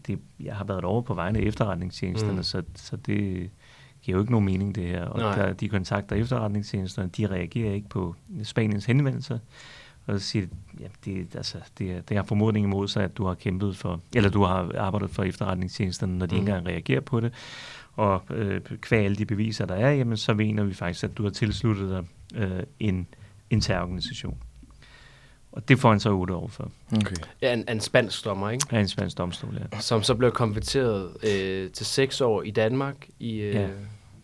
de, jeg har været over på vegne af efterretningstjenesterne, mm. så, så det giver jo ikke nogen mening det her. Og der, de kontakter efterretningstjenesterne, de reagerer ikke på Spaniens henvendelser. Og så siger ja, det, altså, det, det har formodning imod sig, at du har kæmpet for, eller du har arbejdet for efterretningstjenesterne, når de mm. ikke engang reagerer på det. Og øh, kvæg alle de beviser, der er, jamen, så mener vi faktisk, at du har tilsluttet dig øh, en, en terrororganisation. Og det får han så otte år for. Okay. Ja, en, en spansk dommer, ikke? Ja, en spansk domstol, ja. Som så blev konverteret øh, til seks år i Danmark i, øh, ja.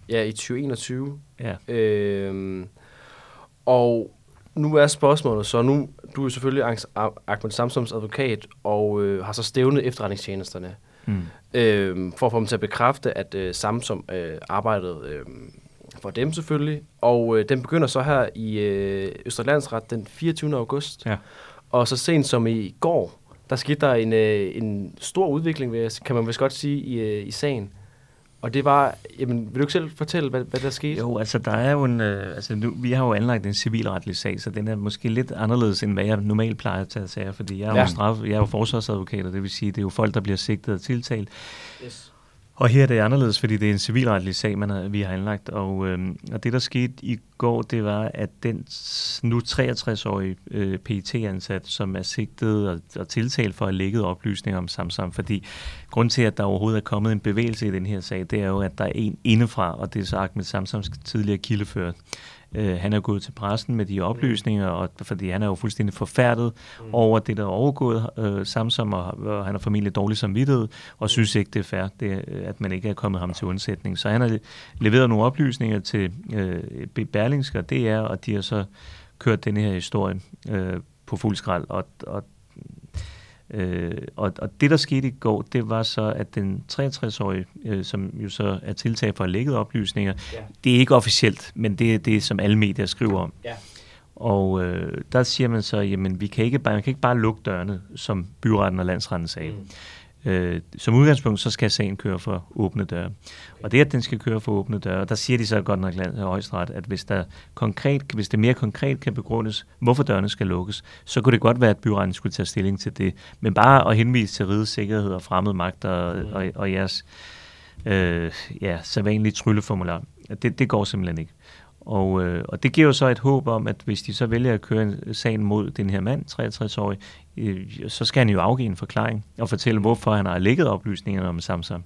Ja, i 2021. Ja. Øh, og nu er spørgsmålet så, nu du er selvfølgelig Ahmed Samsums advokat, og øh, har så stævnet efterretningstjenesterne, mm. øh, for at få dem til at bekræfte, at øh, Samsung øh, arbejdede øh, for dem selvfølgelig, og øh, den begynder så her i øh, Østerlandsret den 24. august, ja. og så sent som i går, der skete der en, øh, en stor udvikling, kan man vist godt sige, i, øh, i sagen. Og det var, jamen, vil du ikke selv fortælle, hvad, hvad der skete? Jo, altså der er jo en, øh, altså nu, vi har jo anlagt en civilretlig sag, så den er måske lidt anderledes, end hvad jeg normalt plejer at tage sager, fordi jeg er, ja. jo, straf, jeg er jo forsvarsadvokat, og det vil sige, det er jo folk, der bliver sigtet og tiltalt. Yes. Og her er det anderledes, fordi det er en civilretlig sag, man har, vi har anlagt. Og, øh, og det, der skete i går, det var, at den nu 63-årige øh, pet ansat som er sigtet og, og tiltalt for at lægge oplysninger om Samsam, fordi grund til, at der overhovedet er kommet en bevægelse i den her sag, det er jo, at der er en indefra, og det er sagt med Samsams tidligere kildefører, Øh, han er gået til pressen med de oplysninger, og, fordi han er jo fuldstændig forfærdet mm. over det, der er overgået øh, Samsung, og, og han har familie dårlig samvittighed, og synes ikke, det er fair, det, at man ikke er kommet ham til undsætning. Så han har leveret nogle oplysninger til øh, Berlingske og DR, og de har så kørt den her historie øh, på fuld skrald, og, og Øh, og, og det, der skete i går, det var så, at den 63-årige, øh, som jo så er tiltaget for at lægge oplysninger, ja. det er ikke officielt, men det er det, som alle medier skriver om. Ja. Og øh, der siger man så, jamen vi kan ikke bare, man kan ikke bare lukke dørene, som byretten og landsretten sagde. Mm. Øh, som udgangspunkt, så skal sagen køre for åbne døre. Og det, at den skal køre for åbne døre, der siger de så godt nok land højstret, at hvis, der konkret, hvis det mere konkret kan begrundes, hvorfor dørene skal lukkes, så kunne det godt være, at byretten skulle tage stilling til det. Men bare at henvise til rigets sikkerhed og fremmede magter og, og, og jeres øh, ja, sædvanlige trylleformular, det, det går simpelthen ikke. Og, øh, og det giver jo så et håb om, at hvis de så vælger at køre en sag mod den her mand, 63-årig, øh, så skal han jo afgive en forklaring og fortælle, hvorfor han har lægget oplysningerne om Samsam,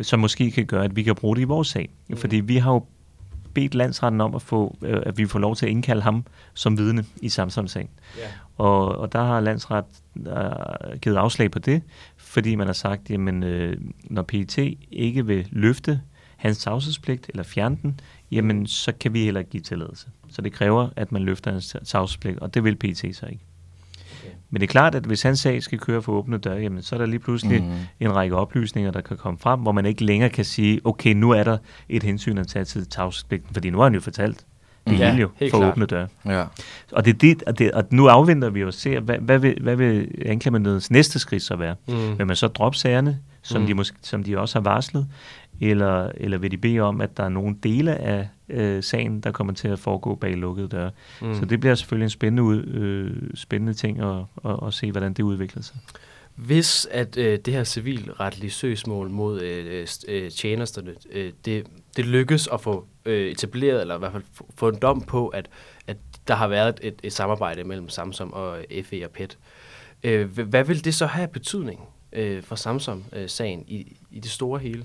som måske kan gøre, at vi kan bruge det i vores sag. Mm. Fordi vi har jo bedt landsretten om at få, øh, at vi får lov til at indkalde ham som vidne i Samsam-sagen. Yeah. Og, og der har landsret øh, givet afslag på det, fordi man har sagt, jamen øh, når PET ikke vil løfte hans tavshedspligt eller fjerne den, jamen så kan vi heller ikke give tilladelse. Så det kræver, at man løfter hans tavshedspligt, og det vil PT så ikke. Okay. Men det er klart, at hvis hans sag skal køre for åbne døre, jamen, så er der lige pludselig mm. en række oplysninger, der kan komme frem, hvor man ikke længere kan sige, okay, nu er der et hensyn at tage til tavshedspligten, fordi nu har han jo fortalt det ja, jo for klart. åbne døre. Ja. Og, det er det, og, det, og nu afventer vi jo og ser, hvad, hvad vil, hvad vil anklagemyndighedens næste skridt så være? Mm. Vil man så droppe sagerne, som, mm. de måske, som de også har varslet, eller, eller vil de bede om, at der er nogle dele af øh, sagen, der kommer til at foregå bag lukkede døre. Mm. Så det bliver selvfølgelig en spændende, ud, øh, spændende ting at, at, at se, hvordan det udvikler sig. Hvis at øh, det her civilretlige søgsmål mod øh, øh, tjenesterne, øh, det, det lykkes at få øh, etableret, eller i hvert fald få en dom på, at, at der har været et, et samarbejde mellem Samsung og FE og PET, øh, hvad vil det så have betydning øh, for Samsung-sagen øh, i, i det store hele?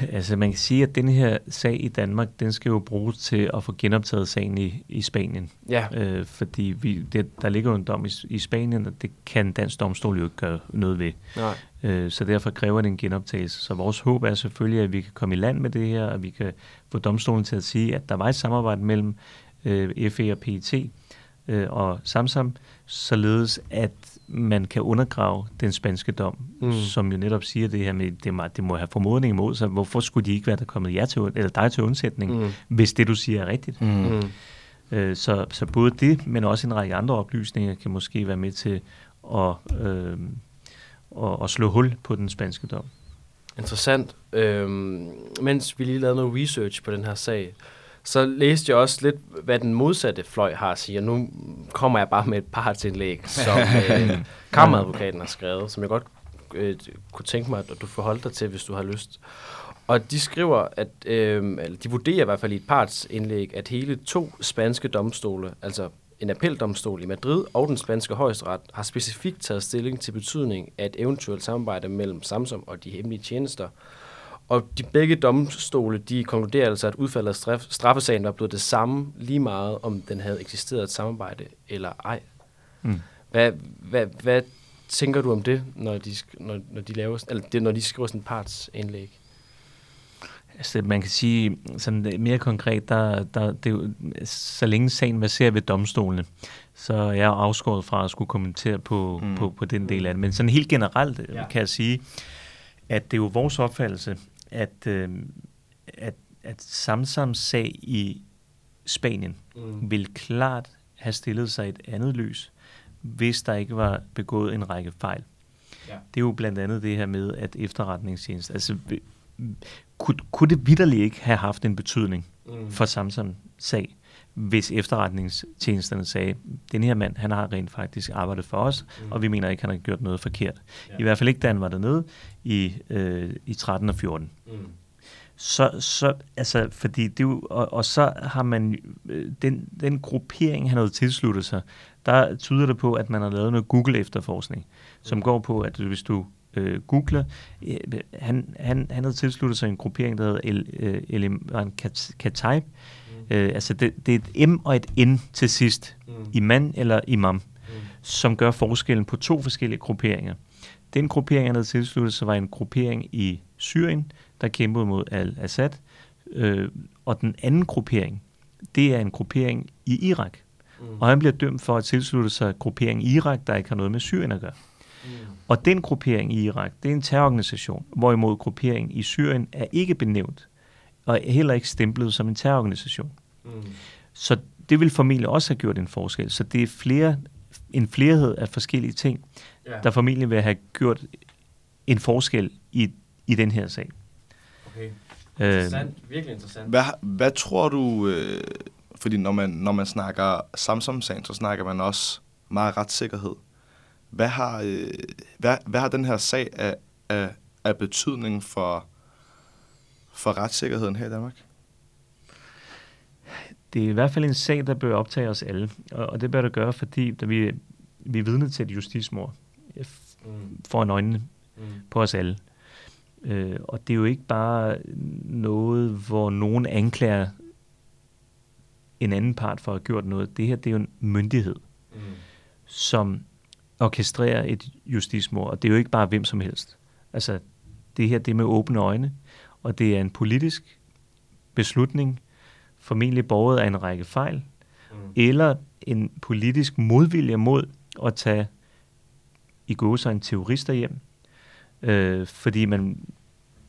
<laughs> Altså man kan sige, at den her sag i Danmark, den skal jo bruges til at få genoptaget sagen i, i Spanien. Ja. Øh, fordi vi, det, der ligger jo en dom i, i Spanien, og det kan dansk domstol jo ikke gøre noget ved. Nej. Øh, så derfor kræver det en genoptagelse. Så vores håb er selvfølgelig, at vi kan komme i land med det her, og vi kan få domstolen til at sige, at der var et samarbejde mellem øh, FE og PET øh, og Samsam, således at man kan undergrave den spanske dom, mm. som jo netop siger det her med, det må, det må have formodning imod sig. Hvorfor skulle de ikke være der kommet jer til, eller dig til undsætning, mm. hvis det, du siger, er rigtigt? Mm. Mm. Øh, så, så både det, men også en række andre oplysninger, kan måske være med til at, øh, at, at slå hul på den spanske dom. Interessant. Øhm, mens vi lige lavede noget research på den her sag, så læste jeg også lidt, hvad den modsatte fløj har at sige, og nu kommer jeg bare med et par tillæg, som <laughs> øh, kammeradvokaten har skrevet, som jeg godt øh, kunne tænke mig, at du forholder dig til, hvis du har lyst. Og de skriver, at øh, eller de vurderer i hvert fald i et partsindlæg, at hele to spanske domstole, altså en appeldomstol i Madrid og den spanske højesteret, har specifikt taget stilling til betydning af et eventuelt samarbejde mellem Samsung og de hemmelige tjenester. Og de begge domstole, de konkluderer altså, at udfaldet af straf, straffesagen var blevet det samme lige meget, om den havde eksisteret et samarbejde eller ej. Mm. Hvad, hvad, hvad tænker du om det, når de, når, når de, laver, eller det, når de skriver sådan et partsindlæg? Altså, man kan sige, sådan mere konkret, der, der, det er jo, så længe sagen baserer ved domstolene, så er jeg afskåret fra at skulle kommentere på, mm. på, på den del af det. Men sådan helt generelt ja. kan jeg sige, at det er jo vores opfattelse, at, øh, at, at Samsams sag i Spanien mm. vil klart have stillet sig et andet lys, hvis der ikke var begået en række fejl. Ja. Det er jo blandt andet det her med, at efterretningstjeneste, altså kunne, kunne det vidderligt ikke have haft en betydning mm. for Samsung sag, hvis efterretningstjenesterne sagde, den her mand, han har rent faktisk arbejdet for os, mm. og vi mener ikke, han har gjort noget forkert. Ja. I hvert fald ikke, da han var dernede i, øh, i 13 og 14. Mm. Så, så, altså, fordi det jo, og, og så har man, øh, den, den gruppering, han havde tilsluttet sig, der tyder det på, at man har lavet noget Google-efterforskning, som mm. går på, at hvis du øh, googler. Øh, han, han, han havde tilsluttet sig en gruppering, der hedder El, øh, Eliman Kataib. Øh, altså det, det er et M og et N til sidst. Mm. Iman eller imam. Mm. Som gør forskellen på to forskellige grupperinger. Den gruppering, han havde tilsluttet sig, var en gruppering i Syrien, der kæmpede mod al-Assad. Øh, og den anden gruppering, det er en gruppering i Irak. Mm. Og han bliver dømt for at tilslutte sig grupperingen i Irak, der ikke har noget med Syrien at gøre. Mm. Og den gruppering i Irak, det er en terrororganisation, hvorimod grupperingen i Syrien er ikke benævnt, og heller ikke stemplet som en terrororganisation. Mm. Så det vil formentlig også have gjort en forskel. Så det er flere, en flerhed af forskellige ting, ja. der formentlig vil have gjort en forskel i, i den her sag. Okay. Øh, interessant. Virkelig interessant. Hvad, hvad tror du, øh, fordi når man, når man snakker Samsung-sagen, så snakker man også meget retssikkerhed. Hvad har, øh, hvad, hvad har den her sag af, af, af betydning for, for retssikkerheden her i Danmark? Det er i hvert fald en sag, der bør optage os alle. Og, og det bør det gøre, fordi da vi, vi er vidne til et justismord mm. foran øjnene mm. på os alle. Øh, og det er jo ikke bare noget, hvor nogen anklager en anden part for at have gjort noget. Det her, det er jo en myndighed, mm. som orkestrere et justismord, og det er jo ikke bare hvem som helst. Altså, det her det er med åbne øjne, og det er en politisk beslutning, formentlig borget af en række fejl, mm. eller en politisk modvilje mod at tage i gå sig en terrorister hjem, øh, fordi man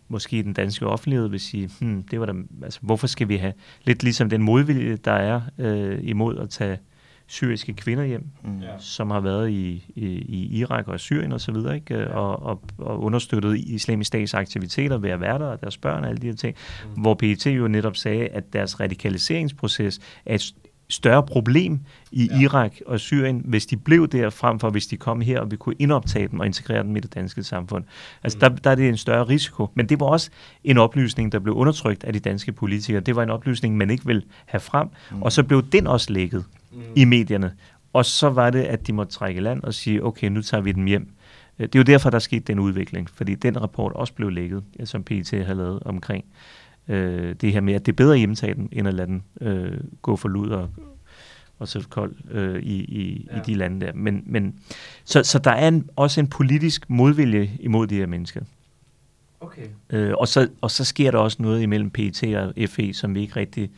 måske i den danske offentlighed vil sige, hmm, det var da, altså, hvorfor skal vi have, lidt ligesom den modvilje, der er øh, imod at tage syriske kvinder hjem, mm. som har været i, i, i Irak og Syrien og så videre, ikke? Og, og, og understøttet islamisk stats aktiviteter ved at være der, og deres børn og alle de her ting, mm. hvor PET jo netop sagde, at deres radikaliseringsproces er et større problem i ja. Irak og Syrien, hvis de blev der, frem for hvis de kom her, og vi kunne indoptage dem og integrere dem i det danske samfund. Altså, mm. der, der er det en større risiko. Men det var også en oplysning, der blev undertrykt af de danske politikere. Det var en oplysning, man ikke ville have frem, mm. og så blev den også lækket mm. i medierne. Og så var det, at de måtte trække land og sige, okay, nu tager vi dem hjem. Øh, det er jo derfor, der skete den udvikling, fordi den rapport også blev lækket, som PET har lavet omkring øh, det her med, at det er bedre at hjemtage den, end at lade den øh, gå for lud og, og så kold øh, i, i, ja. i de lande der. Men, men, så, så der er en, også en politisk modvilje imod de her mennesker. Okay. Øh, og, så, og så sker der også noget imellem PET og FE, som vi ikke rigtig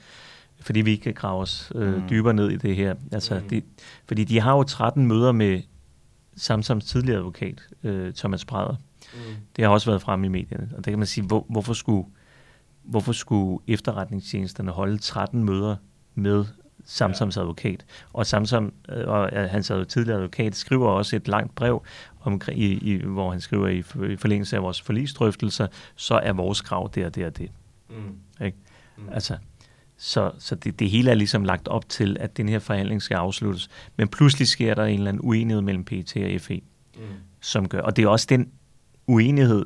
fordi vi ikke kan grave os øh, mm. dybere ned i det her. Altså, mm. det, fordi de har jo 13 møder med Samsams tidligere advokat, øh, Thomas Brader. Mm. Det har også været fremme i medierne. Og der kan man sige, hvor, hvorfor, skulle, hvorfor skulle efterretningstjenesterne holde 13 møder med Samsams ja. advokat? Og Samsam øh, og hans tidligere advokat skriver også et langt brev, om, i, i, hvor han skriver i, i forlængelse af vores forlisdrøftelser, så er vores krav det og det og det. Mm. Ikke? Mm. Altså, Så, så det, det hele er ligesom lagt op til, at den her forhandling skal afsluttes. Men pludselig sker der en eller anden uenighed mellem PT og FE, mm. som gør. Og det er også den uenighed,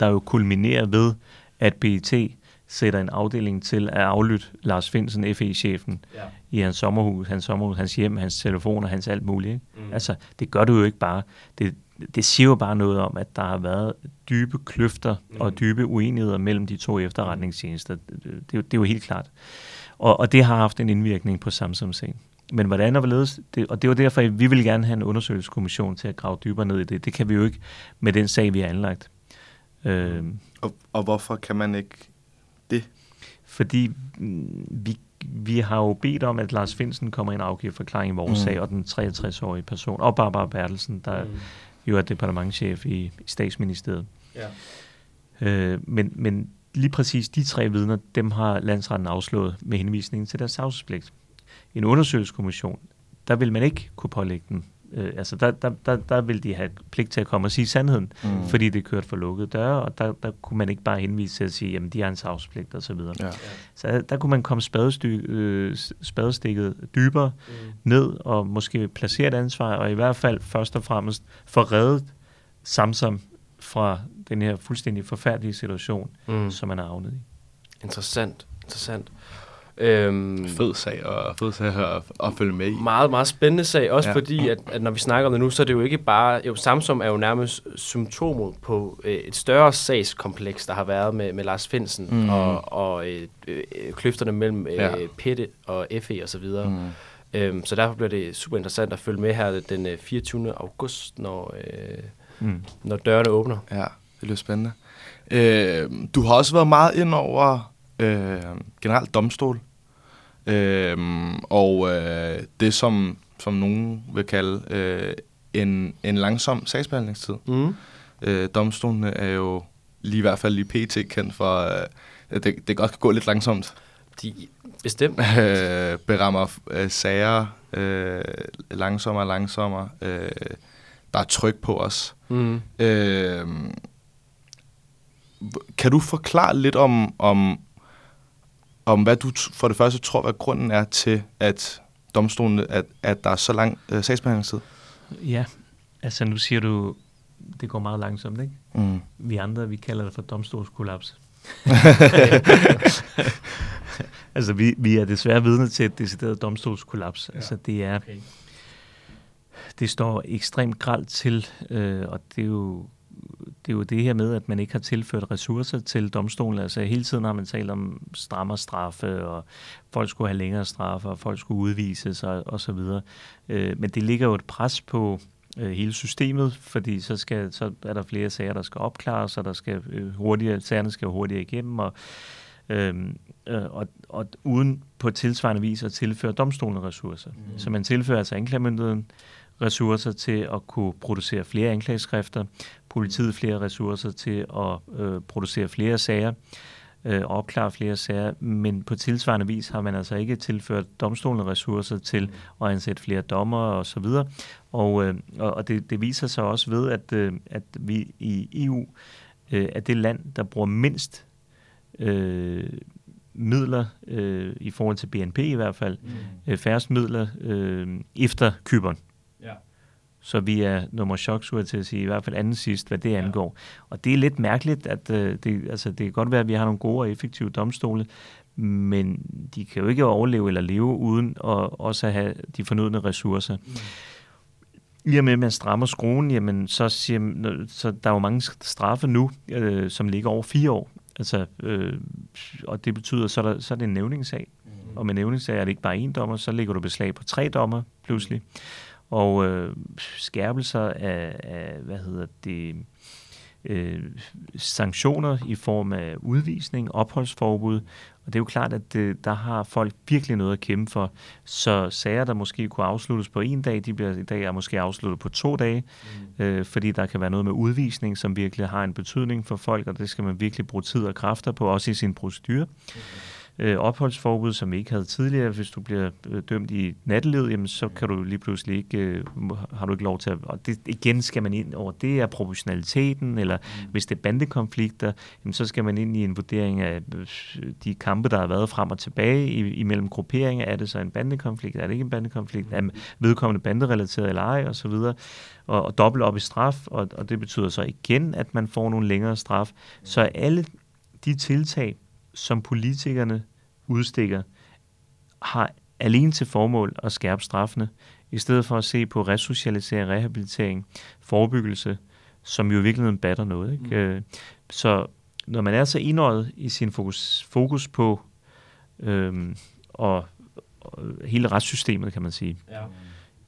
der jo kulminerer ved, at PET sætter en afdeling til at aflytte Lars Finsen, FE-chefen, ja. i hans sommerhus, hans sommerhus, hans hjem, hans telefon og hans alt muligt. Ikke? Mm. Altså, det gør du jo ikke bare. Det, det siger jo bare noget om, at der har været dybe kløfter mm. og dybe uenigheder mellem de to efterretningstjenester. Det, det, det er jo helt klart. Og, og det har haft en indvirkning på Samsung-sagen. Men hvordan og hvorledes, det, og det var derfor, at vi vil gerne have en undersøgelseskommission til at grave dybere ned i det. Det kan vi jo ikke med den sag, vi har anlagt. Øh, og, og hvorfor kan man ikke det? Fordi mm, vi, vi har jo bedt om, at Lars Finsen kommer ind og afgiver forklaring i vores mm. sag, og den 63-årige person, og Barbara Bertelsen, der mm. Jo er departementchef i, i statsministeriet. Ja. Øh, men, men lige præcis de tre vidner, dem har landsretten afslået med henvisning til deres savspligt. En undersøgelseskommission, der vil man ikke kunne pålægge dem Øh, altså der, der, der, der vil de have pligt til at komme og sige sandheden, mm. fordi det kørt for lukkede døre, og der, der kunne man ikke bare henvise til at sige, jamen de har en savspligt og så videre. Ja. Så der kunne man komme spadesty, øh, spadestikket dybere mm. ned og måske placere et ansvar, og i hvert fald først og fremmest få reddet Samsam fra den her fuldstændig forfærdelige situation, mm. som man er havnet i. Interessant, interessant. Øhm, fed sag og fed sag at, at følge med i. Meget, meget spændende sag, også ja. fordi, at, at når vi snakker om det nu, så er det jo ikke bare, jo Samsung er jo nærmest symptomet på øh, et større sagskompleks, der har været med, med Lars Finsen mm. og, og øh, øh, kløfterne mellem øh, ja. Pette og FE og så videre. Mm. Øhm, så derfor bliver det super interessant at følge med her den øh, 24. august, når, øh, mm. når dørene åbner. Ja, det bliver spændende. Øh, du har også været meget ind over øh, generelt domstol. Øhm, og øh, det, som, som nogen vil kalde øh, en, en langsom sagsbehandlingstid. Mm. Øh, domstolene er jo lige i hvert fald lige pt. kendt for, øh, det, det godt kan gå lidt langsomt. De bestemt <laughs> øh, berammer øh, sager øh, langsommere og langsommere. Øh, der er tryk på os. Mm. Øh, kan du forklare lidt om, om om hvad du for det første tror, hvad grunden er til, at domstolen, at, at der er så lang øh, sagsbehandlingstid? Ja, altså nu siger du, det går meget langsomt, ikke? Mm. Vi andre, vi kalder det for domstolskollaps. <laughs> altså, vi, vi er desværre vidne til et decideret domstolskollaps. Ja. Altså, det er... Okay. Det står ekstremt gralt til, øh, og det er jo det er jo det her med, at man ikke har tilført ressourcer til domstolen. Altså hele tiden har man talt om strammer straffe, og folk skulle have længere straffe, og folk skulle udvises og, og så videre. Øh, men det ligger jo et pres på øh, hele systemet, fordi så, skal, så er der flere sager, der skal opklares, og der skal øh, hurtigere, sagerne skal hurtigere igennem, og Øhm, øh, og, og uden på tilsvarende vis at tilføre domstolen ressourcer. Mm. Så man tilfører altså anklagemyndigheden ressourcer til at kunne producere flere anklageskrifter, politiet flere ressourcer til at øh, producere flere sager, øh, opklare flere sager, men på tilsvarende vis har man altså ikke tilført domstolen ressourcer til at ansætte flere dommer og så videre. Og, øh, og det, det viser sig også ved, at, øh, at vi i EU øh, er det land, der bruger mindst øh, midler øh, i forhold til BNP i hvert fald, mm. øh, færrest midler øh, efter Kyberen. Så vi er nummer chok, skulle jeg til at sige, i hvert fald anden sidst, hvad det ja. angår. Og det er lidt mærkeligt, at øh, det, altså, det kan godt være, at vi har nogle gode og effektive domstole, men de kan jo ikke overleve eller leve uden at også have de fornødne ressourcer. Mm. I og med, at man strammer skruen, jamen, så, siger, så der er jo mange straffe nu, øh, som ligger over fire år. Altså, øh, og det betyder, så er, der, så er det en nævningssag. Mm. Og med nævningssag er det ikke bare én dommer, så ligger du beslag på tre dommer pludselig. Mm og øh, skærpelser af, af, hvad hedder det, øh, sanktioner i form af udvisning, opholdsforbud. Og det er jo klart, at det, øh, der har folk virkelig noget at kæmpe for. Så sager, der måske kunne afsluttes på en dag, de bliver i dag er måske afsluttet på to dage, mm. øh, fordi der kan være noget med udvisning, som virkelig har en betydning for folk, og det skal man virkelig bruge tid og kræfter på, også i sin procedure. Øh, opholdsforbud, som vi ikke havde tidligere. Hvis du bliver øh, dømt i nattelivet, jamen, så kan du lige pludselig ikke, øh, har du ikke lov til at... Og det, igen skal man ind over, det er proportionaliteten, eller mm. hvis det er bandekonflikter, jamen, så skal man ind i en vurdering af øh, de kampe, der har været frem og tilbage i, imellem grupperinger. Er det så en bandekonflikt? Er det ikke en bandekonflikt? Er vedkommende banderelateret eller ej? Og så videre. Og, og dobbelt op i straf, og, og det betyder så igen, at man får nogle længere straf. Så alle de tiltag, som politikerne udstikker, har alene til formål at skærpe straffene, i stedet for at se på resocialisering, rehabilitering, forebyggelse, som jo i virkeligheden batter noget. Ikke? Mm. Øh, så når man er så indøjet i sin fokus, fokus på øhm, og, og hele retssystemet, kan man sige, ja.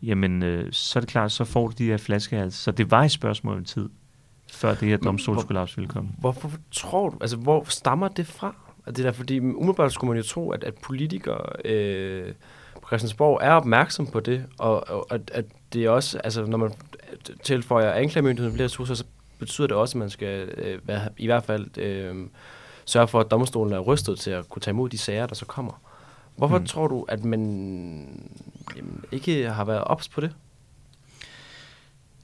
jamen øh, så er det klart, så får du de her flaskehals. Så det var et spørgsmål om tid, før det her domstolskollaps ville komme. Hvorfor tror du, altså hvor stammer det fra? Og det der, fordi umiddelbart skulle man jo tro, at, at politikere øh, på Christiansborg er opmærksom på det, og, og at, at det også, altså når man tilføjer anklagemyndigheden flere ressourcer, så betyder det også, at man skal øh, være, i hvert fald øh, sørge for, at domstolen er rystet til at kunne tage imod de sager, der så kommer. Hvorfor mm. tror du, at man jamen, ikke har været ops på det?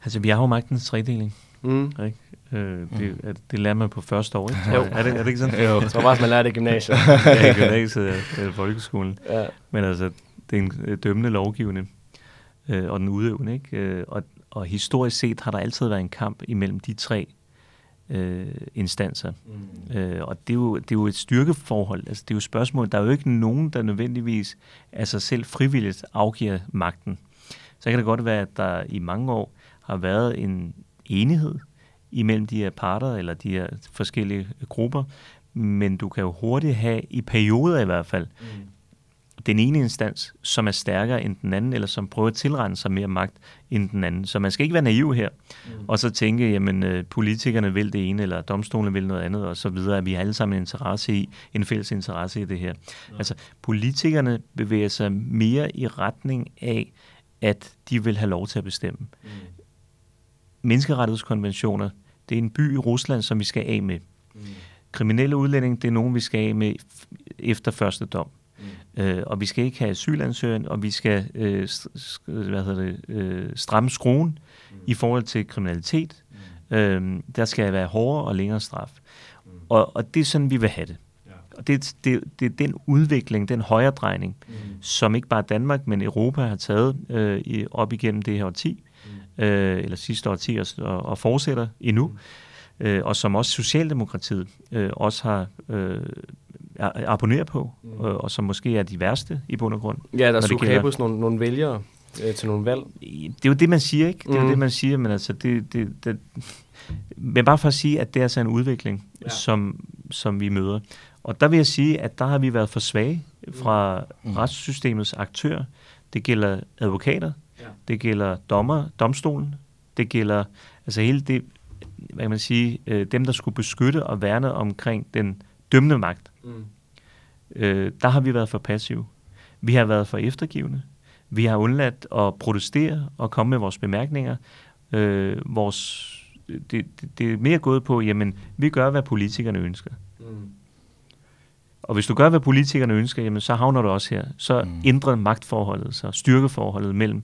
Altså, vi har jo magtens tredeling. Mm. Ikke? Øh, det, mm. det lærer man på første år, ikke? Jo. Er, det, er det ikke sådan? jo, jeg tror bare, man lærer det i gymnasiet. <laughs> ja, i gymnasiet eller folkeskolen. Ja. Men altså, det er en øh, dømmende lovgivende, øh, og den udøvende, ikke? Øh, og, og historisk set har der altid været en kamp imellem de tre øh, instanser. Mm. Øh, og det er, jo, det er jo et styrkeforhold. Altså, det er jo spørgsmål. Der er jo ikke nogen, der nødvendigvis af sig selv frivilligt afgiver magten. Så kan det godt være, at der i mange år har været en enighed imellem de her parter, eller de her forskellige grupper, men du kan jo hurtigt have, i perioder i hvert fald, mm. den ene instans, som er stærkere end den anden, eller som prøver at tilrende sig mere magt end den anden. Så man skal ikke være naiv her, mm. og så tænke, jamen øh, politikerne vil det ene, eller domstolene vil noget andet, og så videre, at vi har alle sammen en interesse i, en fælles interesse i det her. Ja. Altså, politikerne bevæger sig mere i retning af, at de vil have lov til at bestemme. Mm menneskerettighedskonventioner, det er en by i Rusland, som vi skal af med. Mm. Kriminelle udlænding, det er nogen, vi skal af med efter første dom. Mm. Øh, og vi skal ikke have asylansøgeren, og vi skal øh, hvad hedder det, øh, stramme skruen mm. i forhold til kriminalitet. Mm. Øh, der skal være hårdere og længere straf. Mm. Og, og det er sådan, vi vil have det. Og det, det, det er den udvikling, den højredrejning, mm. som ikke bare Danmark, men Europa har taget øh, op igennem det her årti øh, eller sidste årti, og, og fortsætter endnu, mm. øh, og som også Socialdemokratiet øh, også har øh, abonneret på, mm. øh, og som måske er de værste i bund og grund. Ja, der skulle hos nogle, nogle vælgere øh, til nogle valg. Det er jo det, man siger, ikke? Det er mm. jo det, man siger, men altså, det, det, det, men bare for at sige, at det er altså en udvikling, ja. som, som vi møder. Og der vil jeg sige, at der har vi været for svage fra mm. retssystemets aktører. Det gælder advokater, det gælder dommer, domstolen, det gælder altså hele det, hvad kan man sige, øh, dem, der skulle beskytte og værne omkring den dømmende magt. Mm. Øh, der har vi været for passive. Vi har været for eftergivende. Vi har undladt at protestere og komme med vores bemærkninger. Øh, vores, det, det, det er mere gået på, jamen, vi gør, hvad politikerne ønsker. Mm. Og hvis du gør, hvad politikerne ønsker, jamen, så havner du også her. Så mm. ændrer magtforholdet sig, styrkeforholdet mellem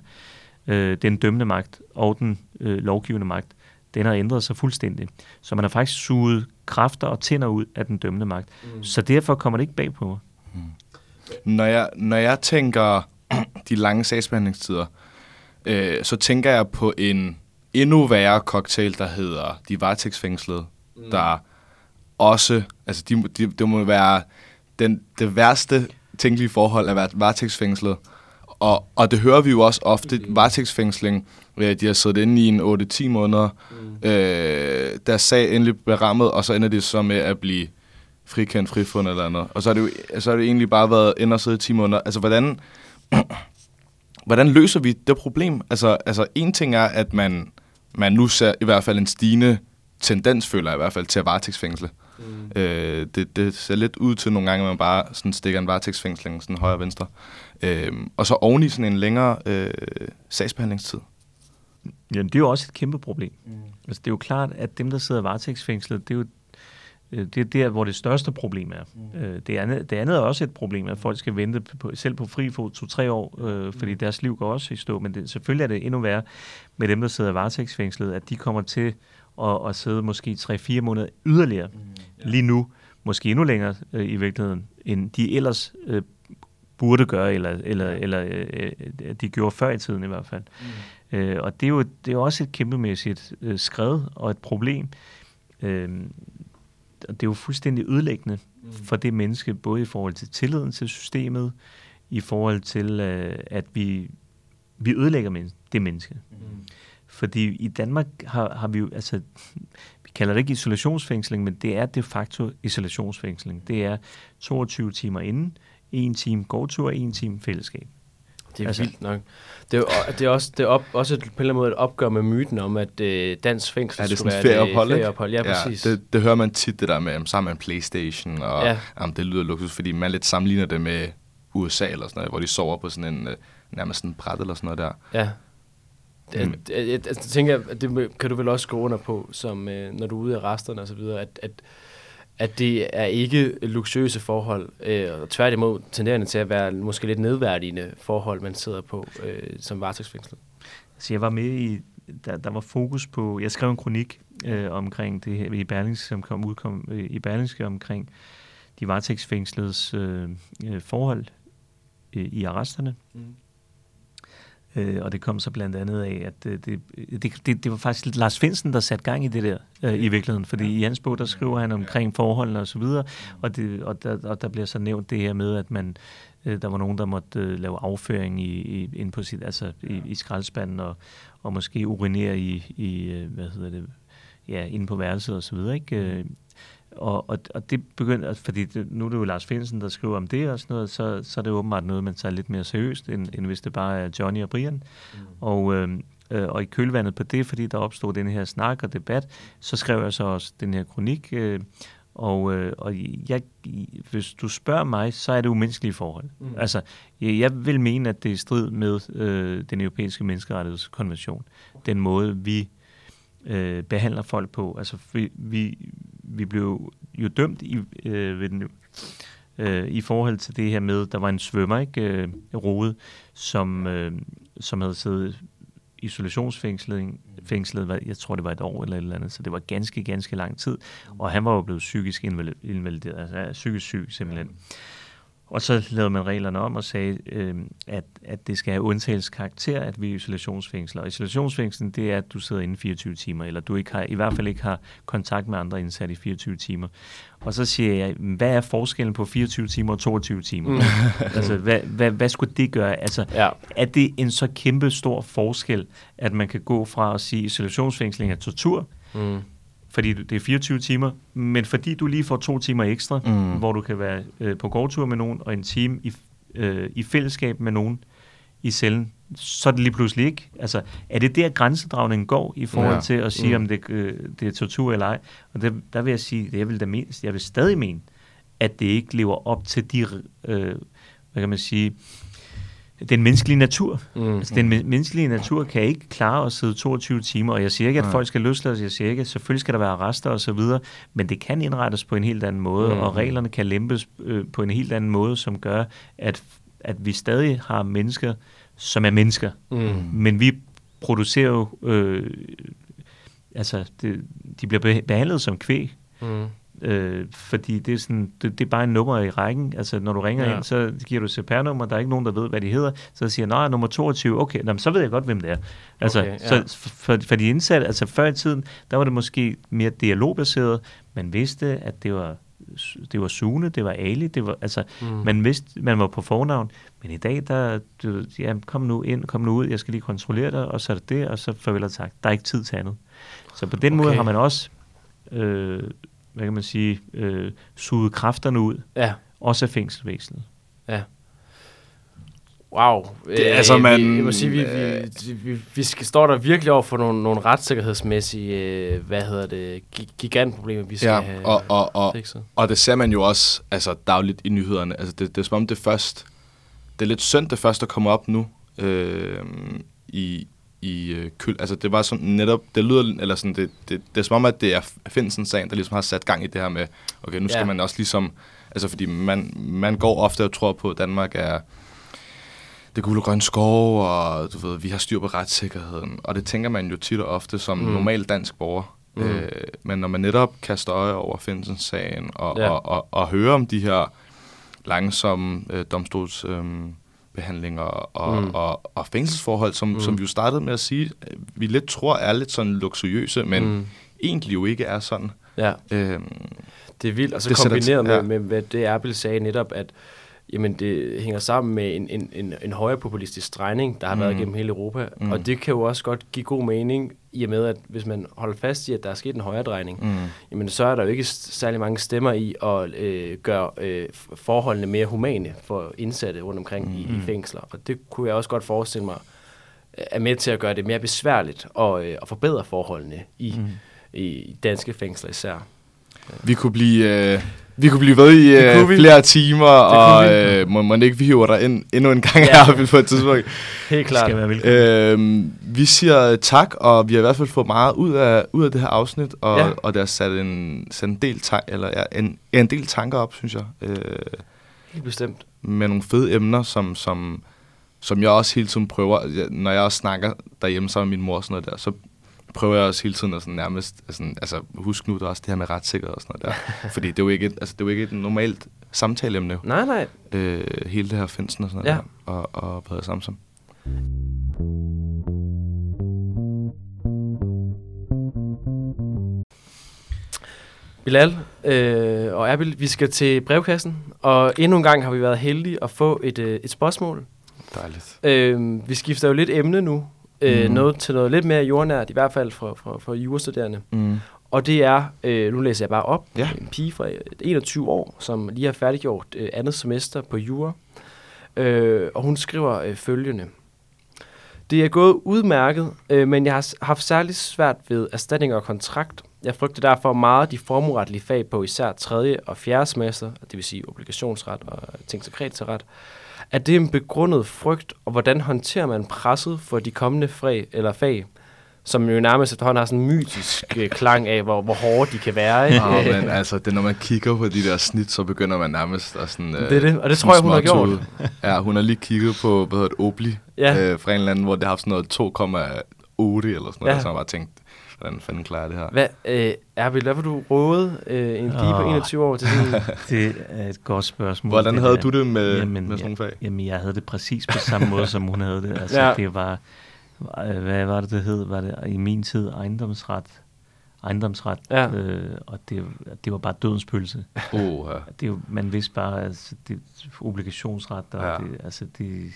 øh, den dømmende magt og den øh, lovgivende magt, den har ændret sig fuldstændig. Så man har faktisk suget kræfter og tænder ud af den dømmende magt. Mm. Så derfor kommer det ikke bag på mig. Mm. Når, jeg, når jeg tænker <clears throat> de lange sagsbehandlingstider, øh, så tænker jeg på en endnu værre cocktail, der hedder de varetægtsfængslede, mm. der også, altså de, de, det må være den, det værste tænkelige forhold at være varetægtsfængslet, og, og det hører vi jo også ofte, mm. varetægtsfængsling, de har siddet inde i en 8-10 måneder, mm. øh, der sag endelig bliver rammet, og så ender det så med at blive frikendt, frifundet eller andet. Og så har det jo så har det egentlig bare været inde og sidde i 10 måneder. Altså, hvordan, <clears throat> hvordan løser vi det problem? Altså, altså, en ting er, at man, man nu ser i hvert fald en stigende tendens, føler jeg i hvert fald, til at varetægtsfængsle. Mm. Øh, det, det ser lidt ud til nogle gange, at man bare sådan stikker en varetægtsfængsling sådan højre og venstre. Øh, og så oven i sådan en længere øh, sagsbehandlingstid. Ja, det er jo også et kæmpe problem. Mm. Altså, det er jo klart, at dem, der sidder varetægtsfængslet, det er jo Øh, det er der, hvor det største problem er. Mm. Øh, det, andet, det andet er også et problem, at folk skal vente på, selv på fri for to-tre år, øh, fordi mm. deres liv går også i stå. Men det, selvfølgelig er det endnu værre med dem, der sidder varetægtsfængslet, at de kommer til at, at sidde måske 3-4 måneder yderligere mm. lige nu, måske endnu længere øh, i virkeligheden, end de ellers øh, burde gøre, eller, eller, eller øh, de gjorde før i tiden i hvert fald. Mm. Øh, og det er, jo, det er også et kæmpemæssigt øh, skred og et problem. Øh, og det er jo fuldstændig ødelæggende mm. for det menneske, både i forhold til tilliden til systemet, i forhold til, øh, at vi, vi ødelægger men, det menneske. Mm. Fordi i Danmark har, har vi jo, altså, vi kalder det ikke isolationsfængsling, men det er de facto isolationsfængsling. Det er 22 timer inden, en time gårdtur, en time fællesskab. Det er altså, vildt nok. Det er, det er også, det er op, også et, på en eller anden måde et opgør med myten om, at øh, dansk fængsel ja, det er skulle være ferieophold, et ferieophold. Ja, ja, præcis. Det, det hører man tit, det der med, at sammen med en Playstation, og ja. jamen, det lyder luksus, fordi man lidt sammenligner det med USA eller sådan noget, hvor de sover på sådan en, øh, nærmest sådan en bræt eller sådan noget der. Ja. Jeg, mm. jeg, jeg, jeg tænker, det kan du vel også gå under på, som øh, når du er ude af resterne og så videre, at, at at det er ikke luksuriøse forhold, øh, og tværtimod tenderende til at være måske lidt nedværdigende forhold, man sidder på øh, som varetægtsfængslet. Så jeg var med i, der, der var fokus på, jeg skrev en kronik øh, omkring det her i Berlingske, som kom udkom øh, i Berlingske omkring de varetægtsfængsledes øh, øh, forhold øh, i arresterne. Mm. Øh, og det kom så blandt andet af, at øh, det, det, det, det var faktisk Lars Finsen, der satte gang i det der øh, i virkeligheden. Fordi i hans bog, der skriver han omkring forholdene og så videre, og, det, og, der, og der bliver så nævnt det her med, at man øh, der var nogen, der måtte øh, lave afføring i, i, ind på sit, altså i, i skraldespanden, og, og måske urinere i, i øh, hvad hedder det, ja, inde på værelset og så videre, ikke? Og, og, og det begynder, fordi det, nu er det jo Lars Finsen, der skriver om det og sådan noget, så, så er det åbenbart noget, man tager lidt mere seriøst, end, end hvis det bare er Johnny og Brian. Mm. Og, øh, øh, og i kølvandet på det, fordi der opstod den her snak og debat, så skrev jeg så også den her kronik, øh, og, øh, og jeg, hvis du spørger mig, så er det umenneskelige forhold. Mm. Altså, jeg vil mene, at det er i strid med øh, den europæiske menneskerettighedskonvention. Den måde, vi øh, behandler folk på. Altså, vi, vi, vi blev jo dømt i, øh, ved den, øh, i forhold til det her med, der var en svømmer, ikke, øh, Rode, som, øh, som havde siddet isolationsfængslet, fængslet, jeg tror det var et år eller et eller andet, så det var ganske, ganske lang tid, og han var jo blevet psykisk invalideret, altså psykisk syg simpelthen. Og så lavede man reglerne om og sagde, øh, at, at det skal have undtagelseskarakter, at vi er isolationsfængsler. Og isolationsfængslen, det er, at du sidder inde 24 timer, eller du ikke har, i hvert fald ikke har kontakt med andre indsat i 24 timer. Og så siger jeg, hvad er forskellen på 24 timer og 22 timer? Mm. <laughs> altså, hvad, hvad, hvad skulle det gøre? Altså, ja. er det en så kæmpe stor forskel, at man kan gå fra at sige, isolationsfængsling er tortur, mm fordi det er 24 timer, men fordi du lige får to timer ekstra, mm. hvor du kan være øh, på gårdtur med nogen, og en time i, øh, i fællesskab med nogen i cellen, så er det lige pludselig ikke. Altså, er det der grænsedragningen går i forhold ja. til at sige, mm. om det, øh, det er tortur eller ej? Og det, der vil jeg sige, det jeg vil, da mindst, jeg vil stadig mene, at det ikke lever op til de, øh, hvad kan man sige, den menneskelige natur. Mm. Altså, den menneskelige natur kan ikke klare at sidde 22 timer, og jeg siger ikke, at folk skal løslades, jeg siger ikke, at selvfølgelig skal der være arrester og så videre, men det kan indrettes på en helt anden måde, mm. og reglerne kan lempes øh, på en helt anden måde, som gør, at, at vi stadig har mennesker, som er mennesker, mm. men vi producerer jo, øh, altså, det, de bliver behandlet som kvæg, mm. Øh, fordi det er, sådan, det, det er bare en nummer i rækken. Altså, når du ringer ja. ind, så giver du CPR-nummer, der er ikke nogen, der ved, hvad de hedder. Så siger nej, nummer 22, okay, jamen, så ved jeg godt, hvem det er. Altså, okay, ja. så for, for de indsatte, altså før i tiden, der var det måske mere dialogbaseret. Man vidste, at det var det var Sune, det var Ali, det var, altså, mm. man vidste, man var på fornavn, men i dag, der, du, ja, kom nu ind, kom nu ud, jeg skal lige kontrollere dig, og så er det det, og så farvel og tak. Der er ikke tid til andet. Så på den okay. måde har man også øh, hvad kan man sige, øh, suget kræfterne ud, ja. også af fængselsvæsenet. Ja. Wow. Det, er altså, man, vi, jeg må sige, vi, vi, vi, vi skal, står der virkelig over for nogle, nogle retssikkerhedsmæssige, øh, hvad hedder det, gigantproblemer, vi skal ja, have og, og, og, fikset. Og det ser man jo også altså, dagligt i nyhederne. Altså, det, det er som om det først, det er lidt synd, det første, der kommer op nu øh, i, i øh, køl. Altså det var sådan netop, det lyder, eller sådan, det, det, det er som om, at det er Finsen-sagen, der ligesom har sat gang i det her med, okay, nu skal Ja. man også ligesom, altså fordi man, man går ofte og tror på, at Danmark er det gule og grønne skov, og du ved, vi har styr på retssikkerheden. Og det tænker man jo tit og ofte som Mm. normal dansk borger. Mm. Øh, men når man netop kaster øje over Finsen-sagen, og, Ja. ja. og, og, og hører om de her langsomme øh, domstolsbehandlinger øh, behandlinger og, Mm. og, og fængselsforhold, som, Mm. som vi jo startede med at sige, vi lidt tror er lidt sådan luksuriøse, men Mm. egentlig jo ikke er sådan. Ja. Øhm, Det er vildt, og så Det sætter- kombineret med, ja. med, hvad det Erbil sagde netop, at jamen, det hænger sammen med en, en, en, en højere populistisk drejning, der har mm. været Mm. gennem hele Europa. Mm. Mm. Og det kan jo også godt give god mening, i og med, at hvis man holder fast i, at der er sket en højere drejning, mm. jamen så er der jo ikke særlig mange stemmer i at øh, gøre øh, forholdene mere humane for indsatte rundt omkring mm. i, i fængsler. Og det kunne jeg også godt forestille mig er med til at gøre det mere besværligt og, øh, at forbedre forholdene i, mm. i danske fængsler især. Vi kunne blive... Øh, vi kunne blive ved i øh, vi. flere timer, og øh, må man ikke vi hiver dig ind, endnu en gang Ja. <laughs> her på et tidspunkt. Helt klart. Skal være velkommen. Øh, vi siger tak, og vi har i hvert fald fået meget ud af, ud af det her afsnit, og, Ja. og det har sat en, sat en, del, ta- eller, ja, en, en del tanker op, synes jeg. Øh, Helt bestemt. med nogle fede emner, som, som, som jeg også hele tiden prøver, jeg- når jeg også snakker derhjemme sammen med min mor og sådan noget der, så prøver jeg også hele tiden at sådan nærmest, altså, altså husk nu, der er også det her med retssikkerhed og sådan noget der. <laughs> Fordi det er jo ikke, et- altså, det er jo ikke et normalt samtaleemne, Nej, nej. øh, hele det her finsen og sådan noget Ja. der, og, og Brede Samsom. Bilal øh, og Erbil, vi skal til brevkassen, og endnu en gang har vi været heldige at få et, øh, et spørgsmål. Dejligt. Øh, vi skifter jo lidt emne nu, øh, Mhm. noget til noget lidt mere jordnært, i hvert fald for, for, for jurastuderende. Mm. Og det er, øh, nu læser jeg bare op, Ja. en pige fra 21 år, som lige har færdiggjort øh, andet semester på jura. Øh, og hun skriver øh, følgende. Det er gået udmærket, øh, men jeg har haft særligt svært ved erstatning og kontrakt. Jeg frygter derfor meget de formueretlige fag på især 3. og 4. semester, det vil sige obligationsret og ting til. Er det en begrundet frygt, og hvordan håndterer man presset for de kommende fag, eller fag, som jo nærmest efterhånden har sådan en mytisk øh, klang af, hvor, hvor hårde de kan være. Ikke? Nå, men altså, det, når man kigger på de der snit, så begynder man nærmest at sådan... Øh, Det er det, og det tror jeg, hun har gjort. Ja, hun har lige kigget på, hvad hedder det, Obli, Ja. øh, fra en eller anden, hvor det har haft sådan noget 2,8 eller sådan noget, Ja. ja. så har jeg bare tænkt, hvordan fanden klarer jeg det her? Hvad, øh, Erbil, hvad vil du råde øh, en pige på Åh. 21 år til sådan <laughs> Det er et godt spørgsmål. Hvordan det havde der. du det med, Jamen, med sådan nogle fag? Jamen, jeg havde det præcis på samme måde, som hun havde det. <laughs> Altså, Ja. det var, hvad var det, det hed? Var det i min tid ejendomsret? Ejendomsret. Ja. Øh, og det, det var bare dødens pølse. Oh, ja. <laughs> Det, er jo- man vidste bare, altså, det obligationsret, og ja. det, altså, det,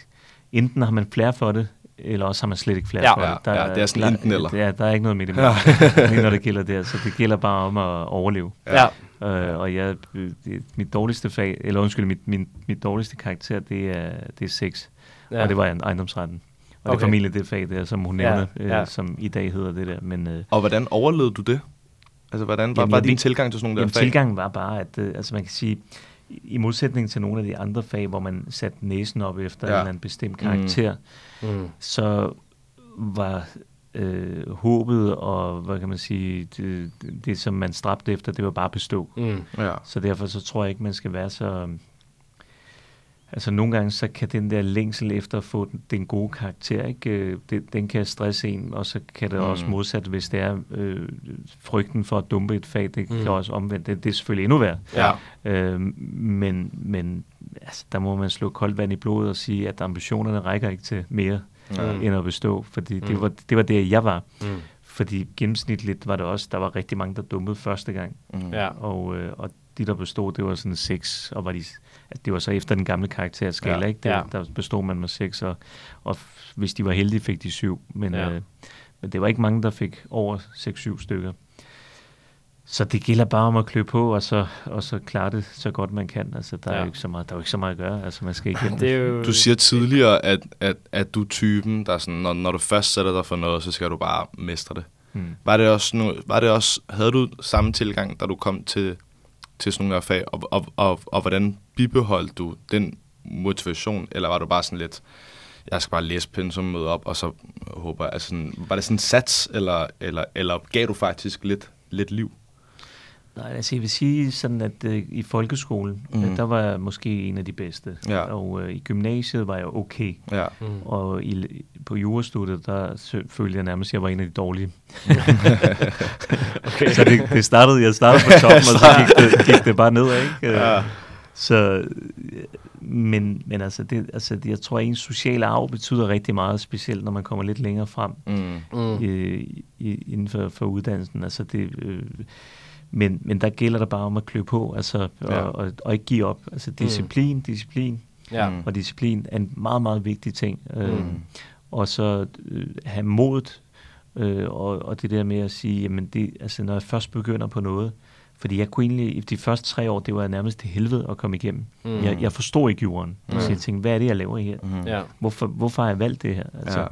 enten har man flere for det, eller også har man slet ikke flere Ja. for Ja, det. ja, det er sådan enten eller. Ja, der er ikke noget midt imellem, ja. når det gælder det. Altså, det gælder bare om at overleve. Ja. Øh, og jeg, mit dårligste fag, eller undskyld, mit, min, mit dårligste karakter, det er, det er sex. Ja. Ja. Og det var en ejendomsretten. Og okay. Det er formentlig det fag der, som hun Ja, nævner, ja. øh, som i dag hedder det der. Men øh, Og hvordan overlevede du det? Altså, hvordan var, Jamen, var din ved- tilgang til sådan nogle jamen, der fag? tilgangen var bare, at øh, altså man kan sige, i- modsætning til nogle af de andre fag, hvor man satte næsen op efter. Ja. en eller anden bestemt karakter, mm. Mm. så var øh, håbet og, hvad kan man sige, det, det, det som man stræbte efter, det var bare bestå. Mm. Ja. Så derfor så tror jeg ikke, man skal være så... Altså nogle gange, så kan den der længsel efter at få den, den gode karakter, ikke? øh, Det, den kan stresse en, og så kan det mm. også Mm. modsat, hvis det er øh, frygten for at dumpe et fag, det Mm. mm. kan også omvendt. Det, det er selvfølgelig endnu værre. Ja. Øh, men men altså, der må man slå koldt vand i blodet og sige, at ambitionerne rækker ikke til mere Ja. end at bestå, fordi Mm. mm. det, var, det var det, jeg var. Mm. Fordi gennemsnitligt var det også, der var rigtig mange, der dumpede første gang. Mm. Ja. Og, øh, og de, der bestod, det var sådan 6, og var de, at det var så efter den gamle karakterskala, Ja, ikke? Der, ja. der bestod man med 6, og, og hvis de var heldige, fik de 7. Men, Ja. øh, men det var ikke mange, der fik over 6-7 stykker. Så det gælder bare om at klø på, og så, og så klare det så godt man kan. Altså, der, ja. Er jo ikke så meget, der er jo ikke så meget at gøre. Altså, man skal igennem Det er jo... Du siger tidligere, at, at, at du er typen, der er sådan, når, når du først sætter dig for noget, så skal du bare mestre det. Hmm. Var det også, nu, var det også havde du samme tilgang, da du kom til, til sådan nogle her fag, og, og, og, og hvordan bibeholdt du den motivation, eller var du bare sådan lidt, jeg skal bare læse pensum, møde op, og så håber jeg, altså, sådan, var det sådan en sats, eller, eller, eller gav du faktisk lidt, lidt liv? Nej, altså jeg vil sige sådan, at øh, i folkeskolen, mm. der var jeg måske en af de bedste. Ja. Og øh, i gymnasiet var jeg okay. Ja. Mm. Og i, på jurastudiet, der sø- følte jeg nærmest, at jeg var en af de dårlige. <laughs> Okay. Så det, det startede, jeg startede på toppen, og så <laughs> gik det, gik det bare nedad, ikke? Ja. Så, øh, men, men altså, det, altså, det- jeg tror, at ens sociale arv betyder rigtig meget, specielt når man kommer lidt længere frem Mm. Mm. øh, i, inden for, for uddannelsen. Altså det, øh, men, men der gælder det bare om at klø på, altså, og, Ja. og, og ikke give op. Altså disciplin, disciplin Ja. Mm. og disciplin er en meget, meget vigtig ting. Øh, Mm. Og så øh, have modet, øh, og, og det der med at sige, jamen det, altså når jeg først begynder på noget, fordi jeg kunne egentlig, i de første tre år, det var nærmest til helvede at komme igennem. Mm. Mm. Jeg, jeg forstod ikke jorden. Mm. Så jeg tænkte, hvad er det, jeg laver her? Mm. Ja. Hvorfor, hvorfor har jeg valgt det her? Altså, Ja.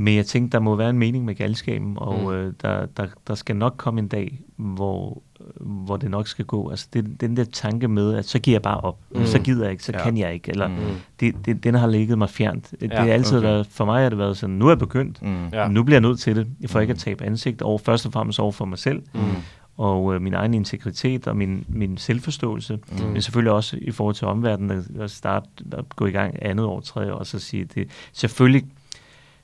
Men jeg tænkte, der må være en mening med galskaben, og Mm. mm. øh, der, der, der skal nok komme en dag, hvor, hvor det nok skal gå. Altså det, den der tanke med, at så giver jeg bare op. Mm. Mm. Så gider jeg ikke, så Ja. kan jeg ikke. Eller, Mm. mm. det, det, den har ligget mig fjernt. Det Ja, har altid okay. været, for mig har det været sådan, nu er jeg begyndt. Mm. Ja. Nu bliver jeg nødt til det, for ikke at Mm. tabe ansigt over, først og fremmest over for mig selv, Mm. og øh, min egen integritet og min, min selvforståelse, Mm. mm. men selvfølgelig også i forhold til omverdenen, at starte at gå i gang andet år, tredje år, og så sige det. Selvfølgelig,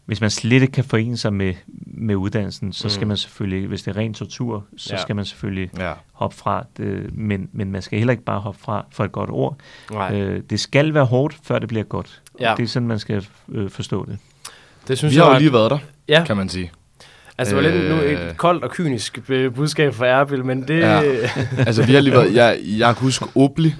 hvis man slet ikke kan forene sig med, med uddannelsen, så skal Mm. man selvfølgelig, hvis det er ren tortur, så Ja. skal man selvfølgelig Ja. hoppe fra det, men, men man skal heller ikke bare hoppe fra for et godt ord. Nej. Øh, det skal være hårdt, før det bliver godt. Ja. Det er sådan, man skal øh, forstå det. Det synes Vi jeg har jo lige været der, Ja, kan man sige. altså det var lidt nu Øh. et koldt og kynisk øh, budskab fra Erbil, men det... Ja. <laughs> altså, vi har lige været... Jeg, jeg kan huske Obli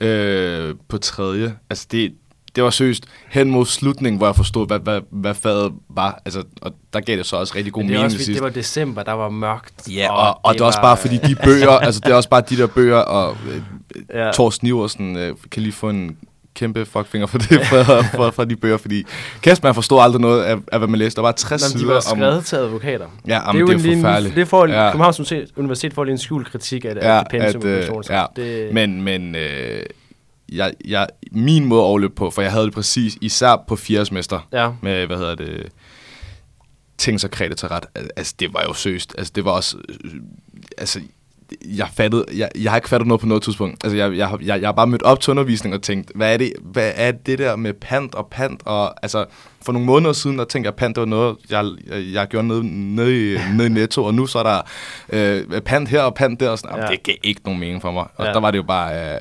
øh, på tredje. Altså, det, det var seriøst hen mod slutningen, hvor jeg forstod, hvad, hvad, hvad faget var. Altså, og der gav det så også rigtig god mening også, sidst. det var december, der var mørkt. Ja, og, og det er også bare fordi de bøger, <laughs> altså det er også bare de der bøger, og øh, Ja. Thorsten Iversen øh, kan lige få en kæmpe fuckfinger for det, fra, fra, fra de bøger, fordi kæft, man forstod aldrig noget af, af hvad man læste. Der var 60 Nå, men de sider var om... skrevet til advokater. Ja, det er jo det er, en forfærdeligt. Det får Ja. Københavns Universitet, får lige en skjult kritik af det. Ja, af det pensum, at, øh, ja. det, Men, men øh, jeg, jeg, min måde at overløbe på, for jeg havde det præcis, især på fjerde semester, ja. med, hvad hedder det, ting så kredit til ret. Al- Altså, det var jo søst. Altså, det var også... Øh, altså, jeg fattede... Jeg, jeg har ikke fattet noget på noget tidspunkt. Altså, jeg, jeg, har- jeg, jeg har bare mødt op til undervisning og tænkt, hvad er det, hvad er det der med pant og pant? Og altså, for nogle måneder siden, der tænkte jeg, at pant det var noget, jeg, jeg, jeg gjorde nede, nede, i, nede i Netto, og nu så er der øh, pant her og pant der, og sådan, ja. det gav ikke nogen mening for mig. Og Ja. der var det jo bare... Øh,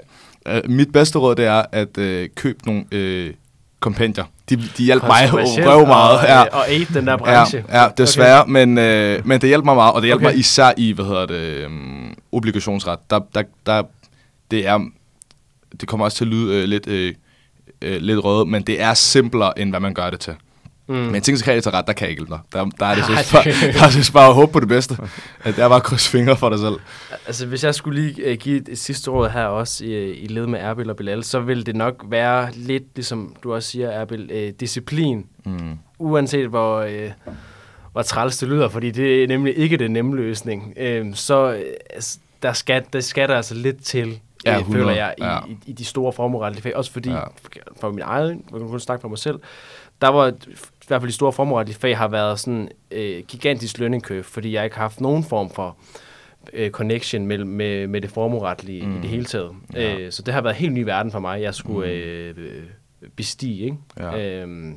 øh, mit bedste råd, det er at øh, købe nogle øh, kompendier. De, de hjalp mig røv meget. Og, Ja. øh, og aid den der branche. Ja, ja desværre, okay. men, øh, men det hjælper mig meget, og det hjælper Okay. mig især i, hvad hedder det, um, obligationsret. Der, der, der, det er, det kommer også til at lyde øh, lidt, øh, øh, lidt røde, men det er simplere, end hvad man gør det til. Mm. Men ting til ret, der kan jeg ikke hjælpe dig. Der, der er det så bare, der er det bare at håbe på det bedste. <laughs> At det er bare at krydse fingre for dig selv. Altså, hvis jeg skulle lige uh, give et, sidste råd her også i, i led med Erbil og Bilal, så vil det nok være lidt, ligesom du også siger, Erbil, uh, disciplin. Mm. Uanset hvor, uh, hvor træls det lyder, fordi det er nemlig ikke den nemme løsning. Uh, så altså, der, skal, der skal der altså lidt til, Ja, øh, 100, føler jeg, i, ja. i, i de store formueretlige fag. Også fordi, Ja. for min egen, jeg kan kun snakke for mig selv, der var hvert fald de store formueretlige fag har været sådan øh, gigantisk curve, fordi jeg ikke har haft nogen form for øh, connection med, med, med det formueretlige mm. i Mm. det hele taget. Ja. Øh, så det har været en helt ny verden for mig, jeg skulle Mm. øh, øh, bestige. Ikke? Ja. Øhm,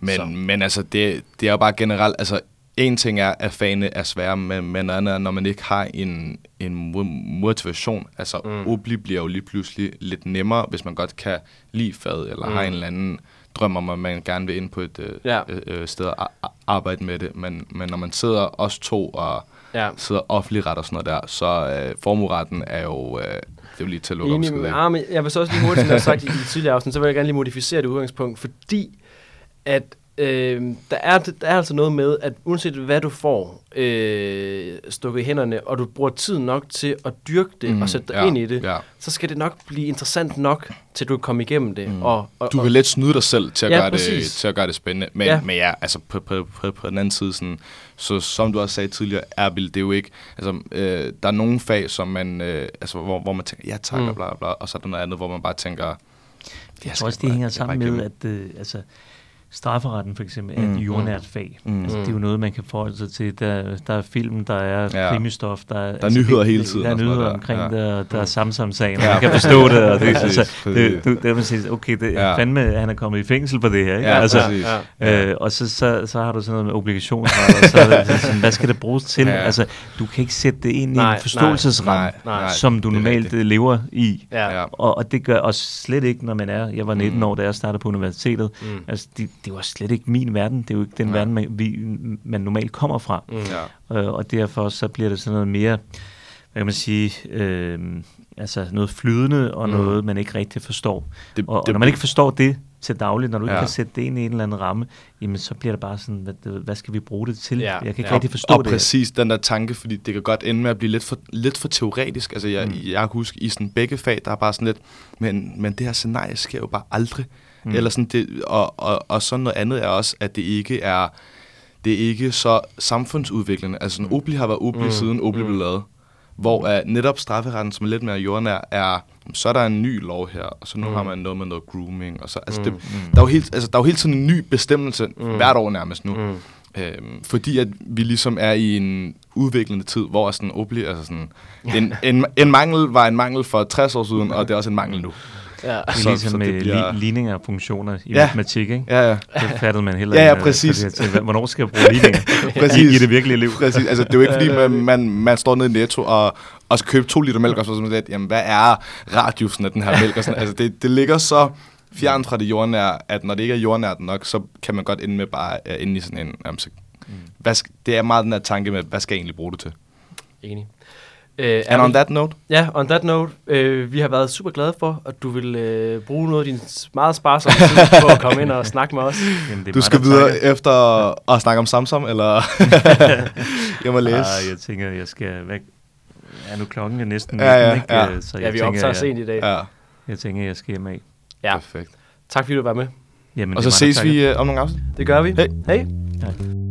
Men, Så. men altså, det, det er jo bare generelt, altså, en ting er, at fagene er svære, men, men andet er, når man ikke har en, en mo- motivation. Altså, Mm. mm. obli bliver jo lige pludselig lidt nemmere, hvis man godt kan lide faget, eller Mm. mm. har en eller anden drøm om, at man gerne vil ind på et øh, Ja. øh, øh, sted og arbejde med det. Men, men når man sidder os to og ja. sidder offentlig ret og sådan noget der, så øh, formueretten er jo, øh, det er jo lige til at lukke Enig, af. ah, men jeg vil så også lige hurtigt, som jeg har sagt i de tidligere afsnit, så vil jeg gerne lige modificere det udgangspunkt, fordi at øh, der, er, der er altså noget med, at uanset hvad du får øh, stukket i hænderne, og du bruger tid nok til at dyrke det mm, og sætte dig ja, ind i det, Ja. så skal det nok blive interessant nok, til du kan komme igennem det. Mm. Og, og, Du og, kan let snyde dig selv til at, Ja, gøre, det, til at gøre det spændende. Men Ja. men ja altså på, på, på, på den anden side, sådan, så som du også sagde tidligere, Erbil, det er jo ikke... Altså, øh, der er nogle fag, som man, øh, altså, hvor, hvor man tænker, ja tak, Mm. og bla, bla, bla, og så er der noget andet, hvor man bare tænker... Jeg tror også, det hænger sammen med, at øh, altså, strafferetten for eksempel er Mm, et jordnært fag. Mm. Altså, det er jo noget, man kan forholde sig til. Der, der er film, der er Ja. krimistof, der er, Der er nyheder hele tiden Der er nyheder der. omkring Ja. det, og der er Samsam-sagen, og Ja, man kan forstå det. Og det, præcis, altså, det, du, det, man siger, okay, det Ja. fandme, han er kommet i fængsel for det her. Ikke? Ja, altså, ja. Øh, og så, så, så har du sådan noget med obligationsret, og så det sådan, hvad skal det bruges til? Ja. Altså, du kan ikke sætte det ind i Nej, en forståelsesramme, som du det normalt øh, lever i. Ja. Og, og det gør også slet ikke, når man er... Jeg var 19 Mm. mm. år, da jeg startede på universitetet. Mm. Mm. Altså, det, det var slet ikke min verden. Det er jo ikke den. Nej. verden, man, vi, man normalt kommer fra. Mm. Ja. Øh, og derfor så bliver det sådan noget mere, hvad kan man sige, øh, altså noget flydende og Mm. noget, man ikke rigtig forstår. Det, Og, og det, når man ikke forstår det til dagligt, når du ikke Ja. kan sætte det ind i en eller anden ramme, jamen så bliver det bare sådan, hvad, hvad skal vi bruge det til? Ja, Jeg kan ikke ja. rigtig forstå og det. præcis den der tanke, fordi det kan godt ende med at blive lidt for, lidt for teoretisk. Altså, jeg. Mm. jeg kan huske, i sådan begge fag, der er bare sådan lidt, men, men det her scenarie sker jo bare aldrig. Mm. Eller sådan det, og, og, og sådan noget andet er også, at det ikke er, det er ikke så samfundsudviklende. Altså, sådan, Obli har været Obli, Mm. siden Obli Mm. blev lavet. Hvor uh, netop strafferetten, som er lidt mere jordnær, er, så er der en ny lov her, og så nu Mm. har man noget med noget grooming. Og så, altså, Mm. det, Mm. der, er jo helt, altså, der er jo hele tiden en ny bestemmelse, Mm. hvert år nærmest nu. Mm. Øhm, fordi at vi ligesom er i en udviklende tid, hvor sådan obli, altså sådan, en, en, en mangel var en mangel for 60 år siden, og det er også en mangel nu. Ja. Det er så- ligesom så med det bliver- li- ligninger og funktioner i Ja. matematik, ikke? Ja, ja. Det fattede man heller Ja, ja, ikke. øh, præcis. jeg tænkte, hvad- Hvornår skal jeg bruge ligninger? Præcis. <laughs> I, I det virkelige liv. Præcis. Altså, det er jo ikke, fordi man, man, man står nede i Netto og, og skal købe to liter mælk, og så sådan lidt, jamen, hvad er radiusen af den her mælk? Og sådan, altså, det, det ligger så fjernt fra det jordnære, at når det ikke er jordnært nok, så kan man godt ende med bare at ende i sådan en... Jamen, så, hvad skal, det er meget den her tanke med, hvad skal jeg egentlig bruge det til? Enig. Øh, And on that note, Ja, on that note, øh, vi har været super glade for, at du vil øh, bruge noget af din meget sparsomme tid <laughs> på at komme ind og snakke med os. Jamen, det du skal der videre takker. efter at snakke om Samsam, eller <laughs> jeg må læse. Ah, jeg tænker, jeg skal... Hvad, ja, nu klokken er næsten Ja, ja, 19, ikke? ja. Øh, Så Ja, jeg vi tænker, optager jeg, sent i dag. Ja, jeg tænker, jeg skal hjem af. Ja, perfekt. tak fordi du var med. Jamen, Og så ses vi øh, om nogle afsnit. Det gør vi. Hej. Hej. Ja.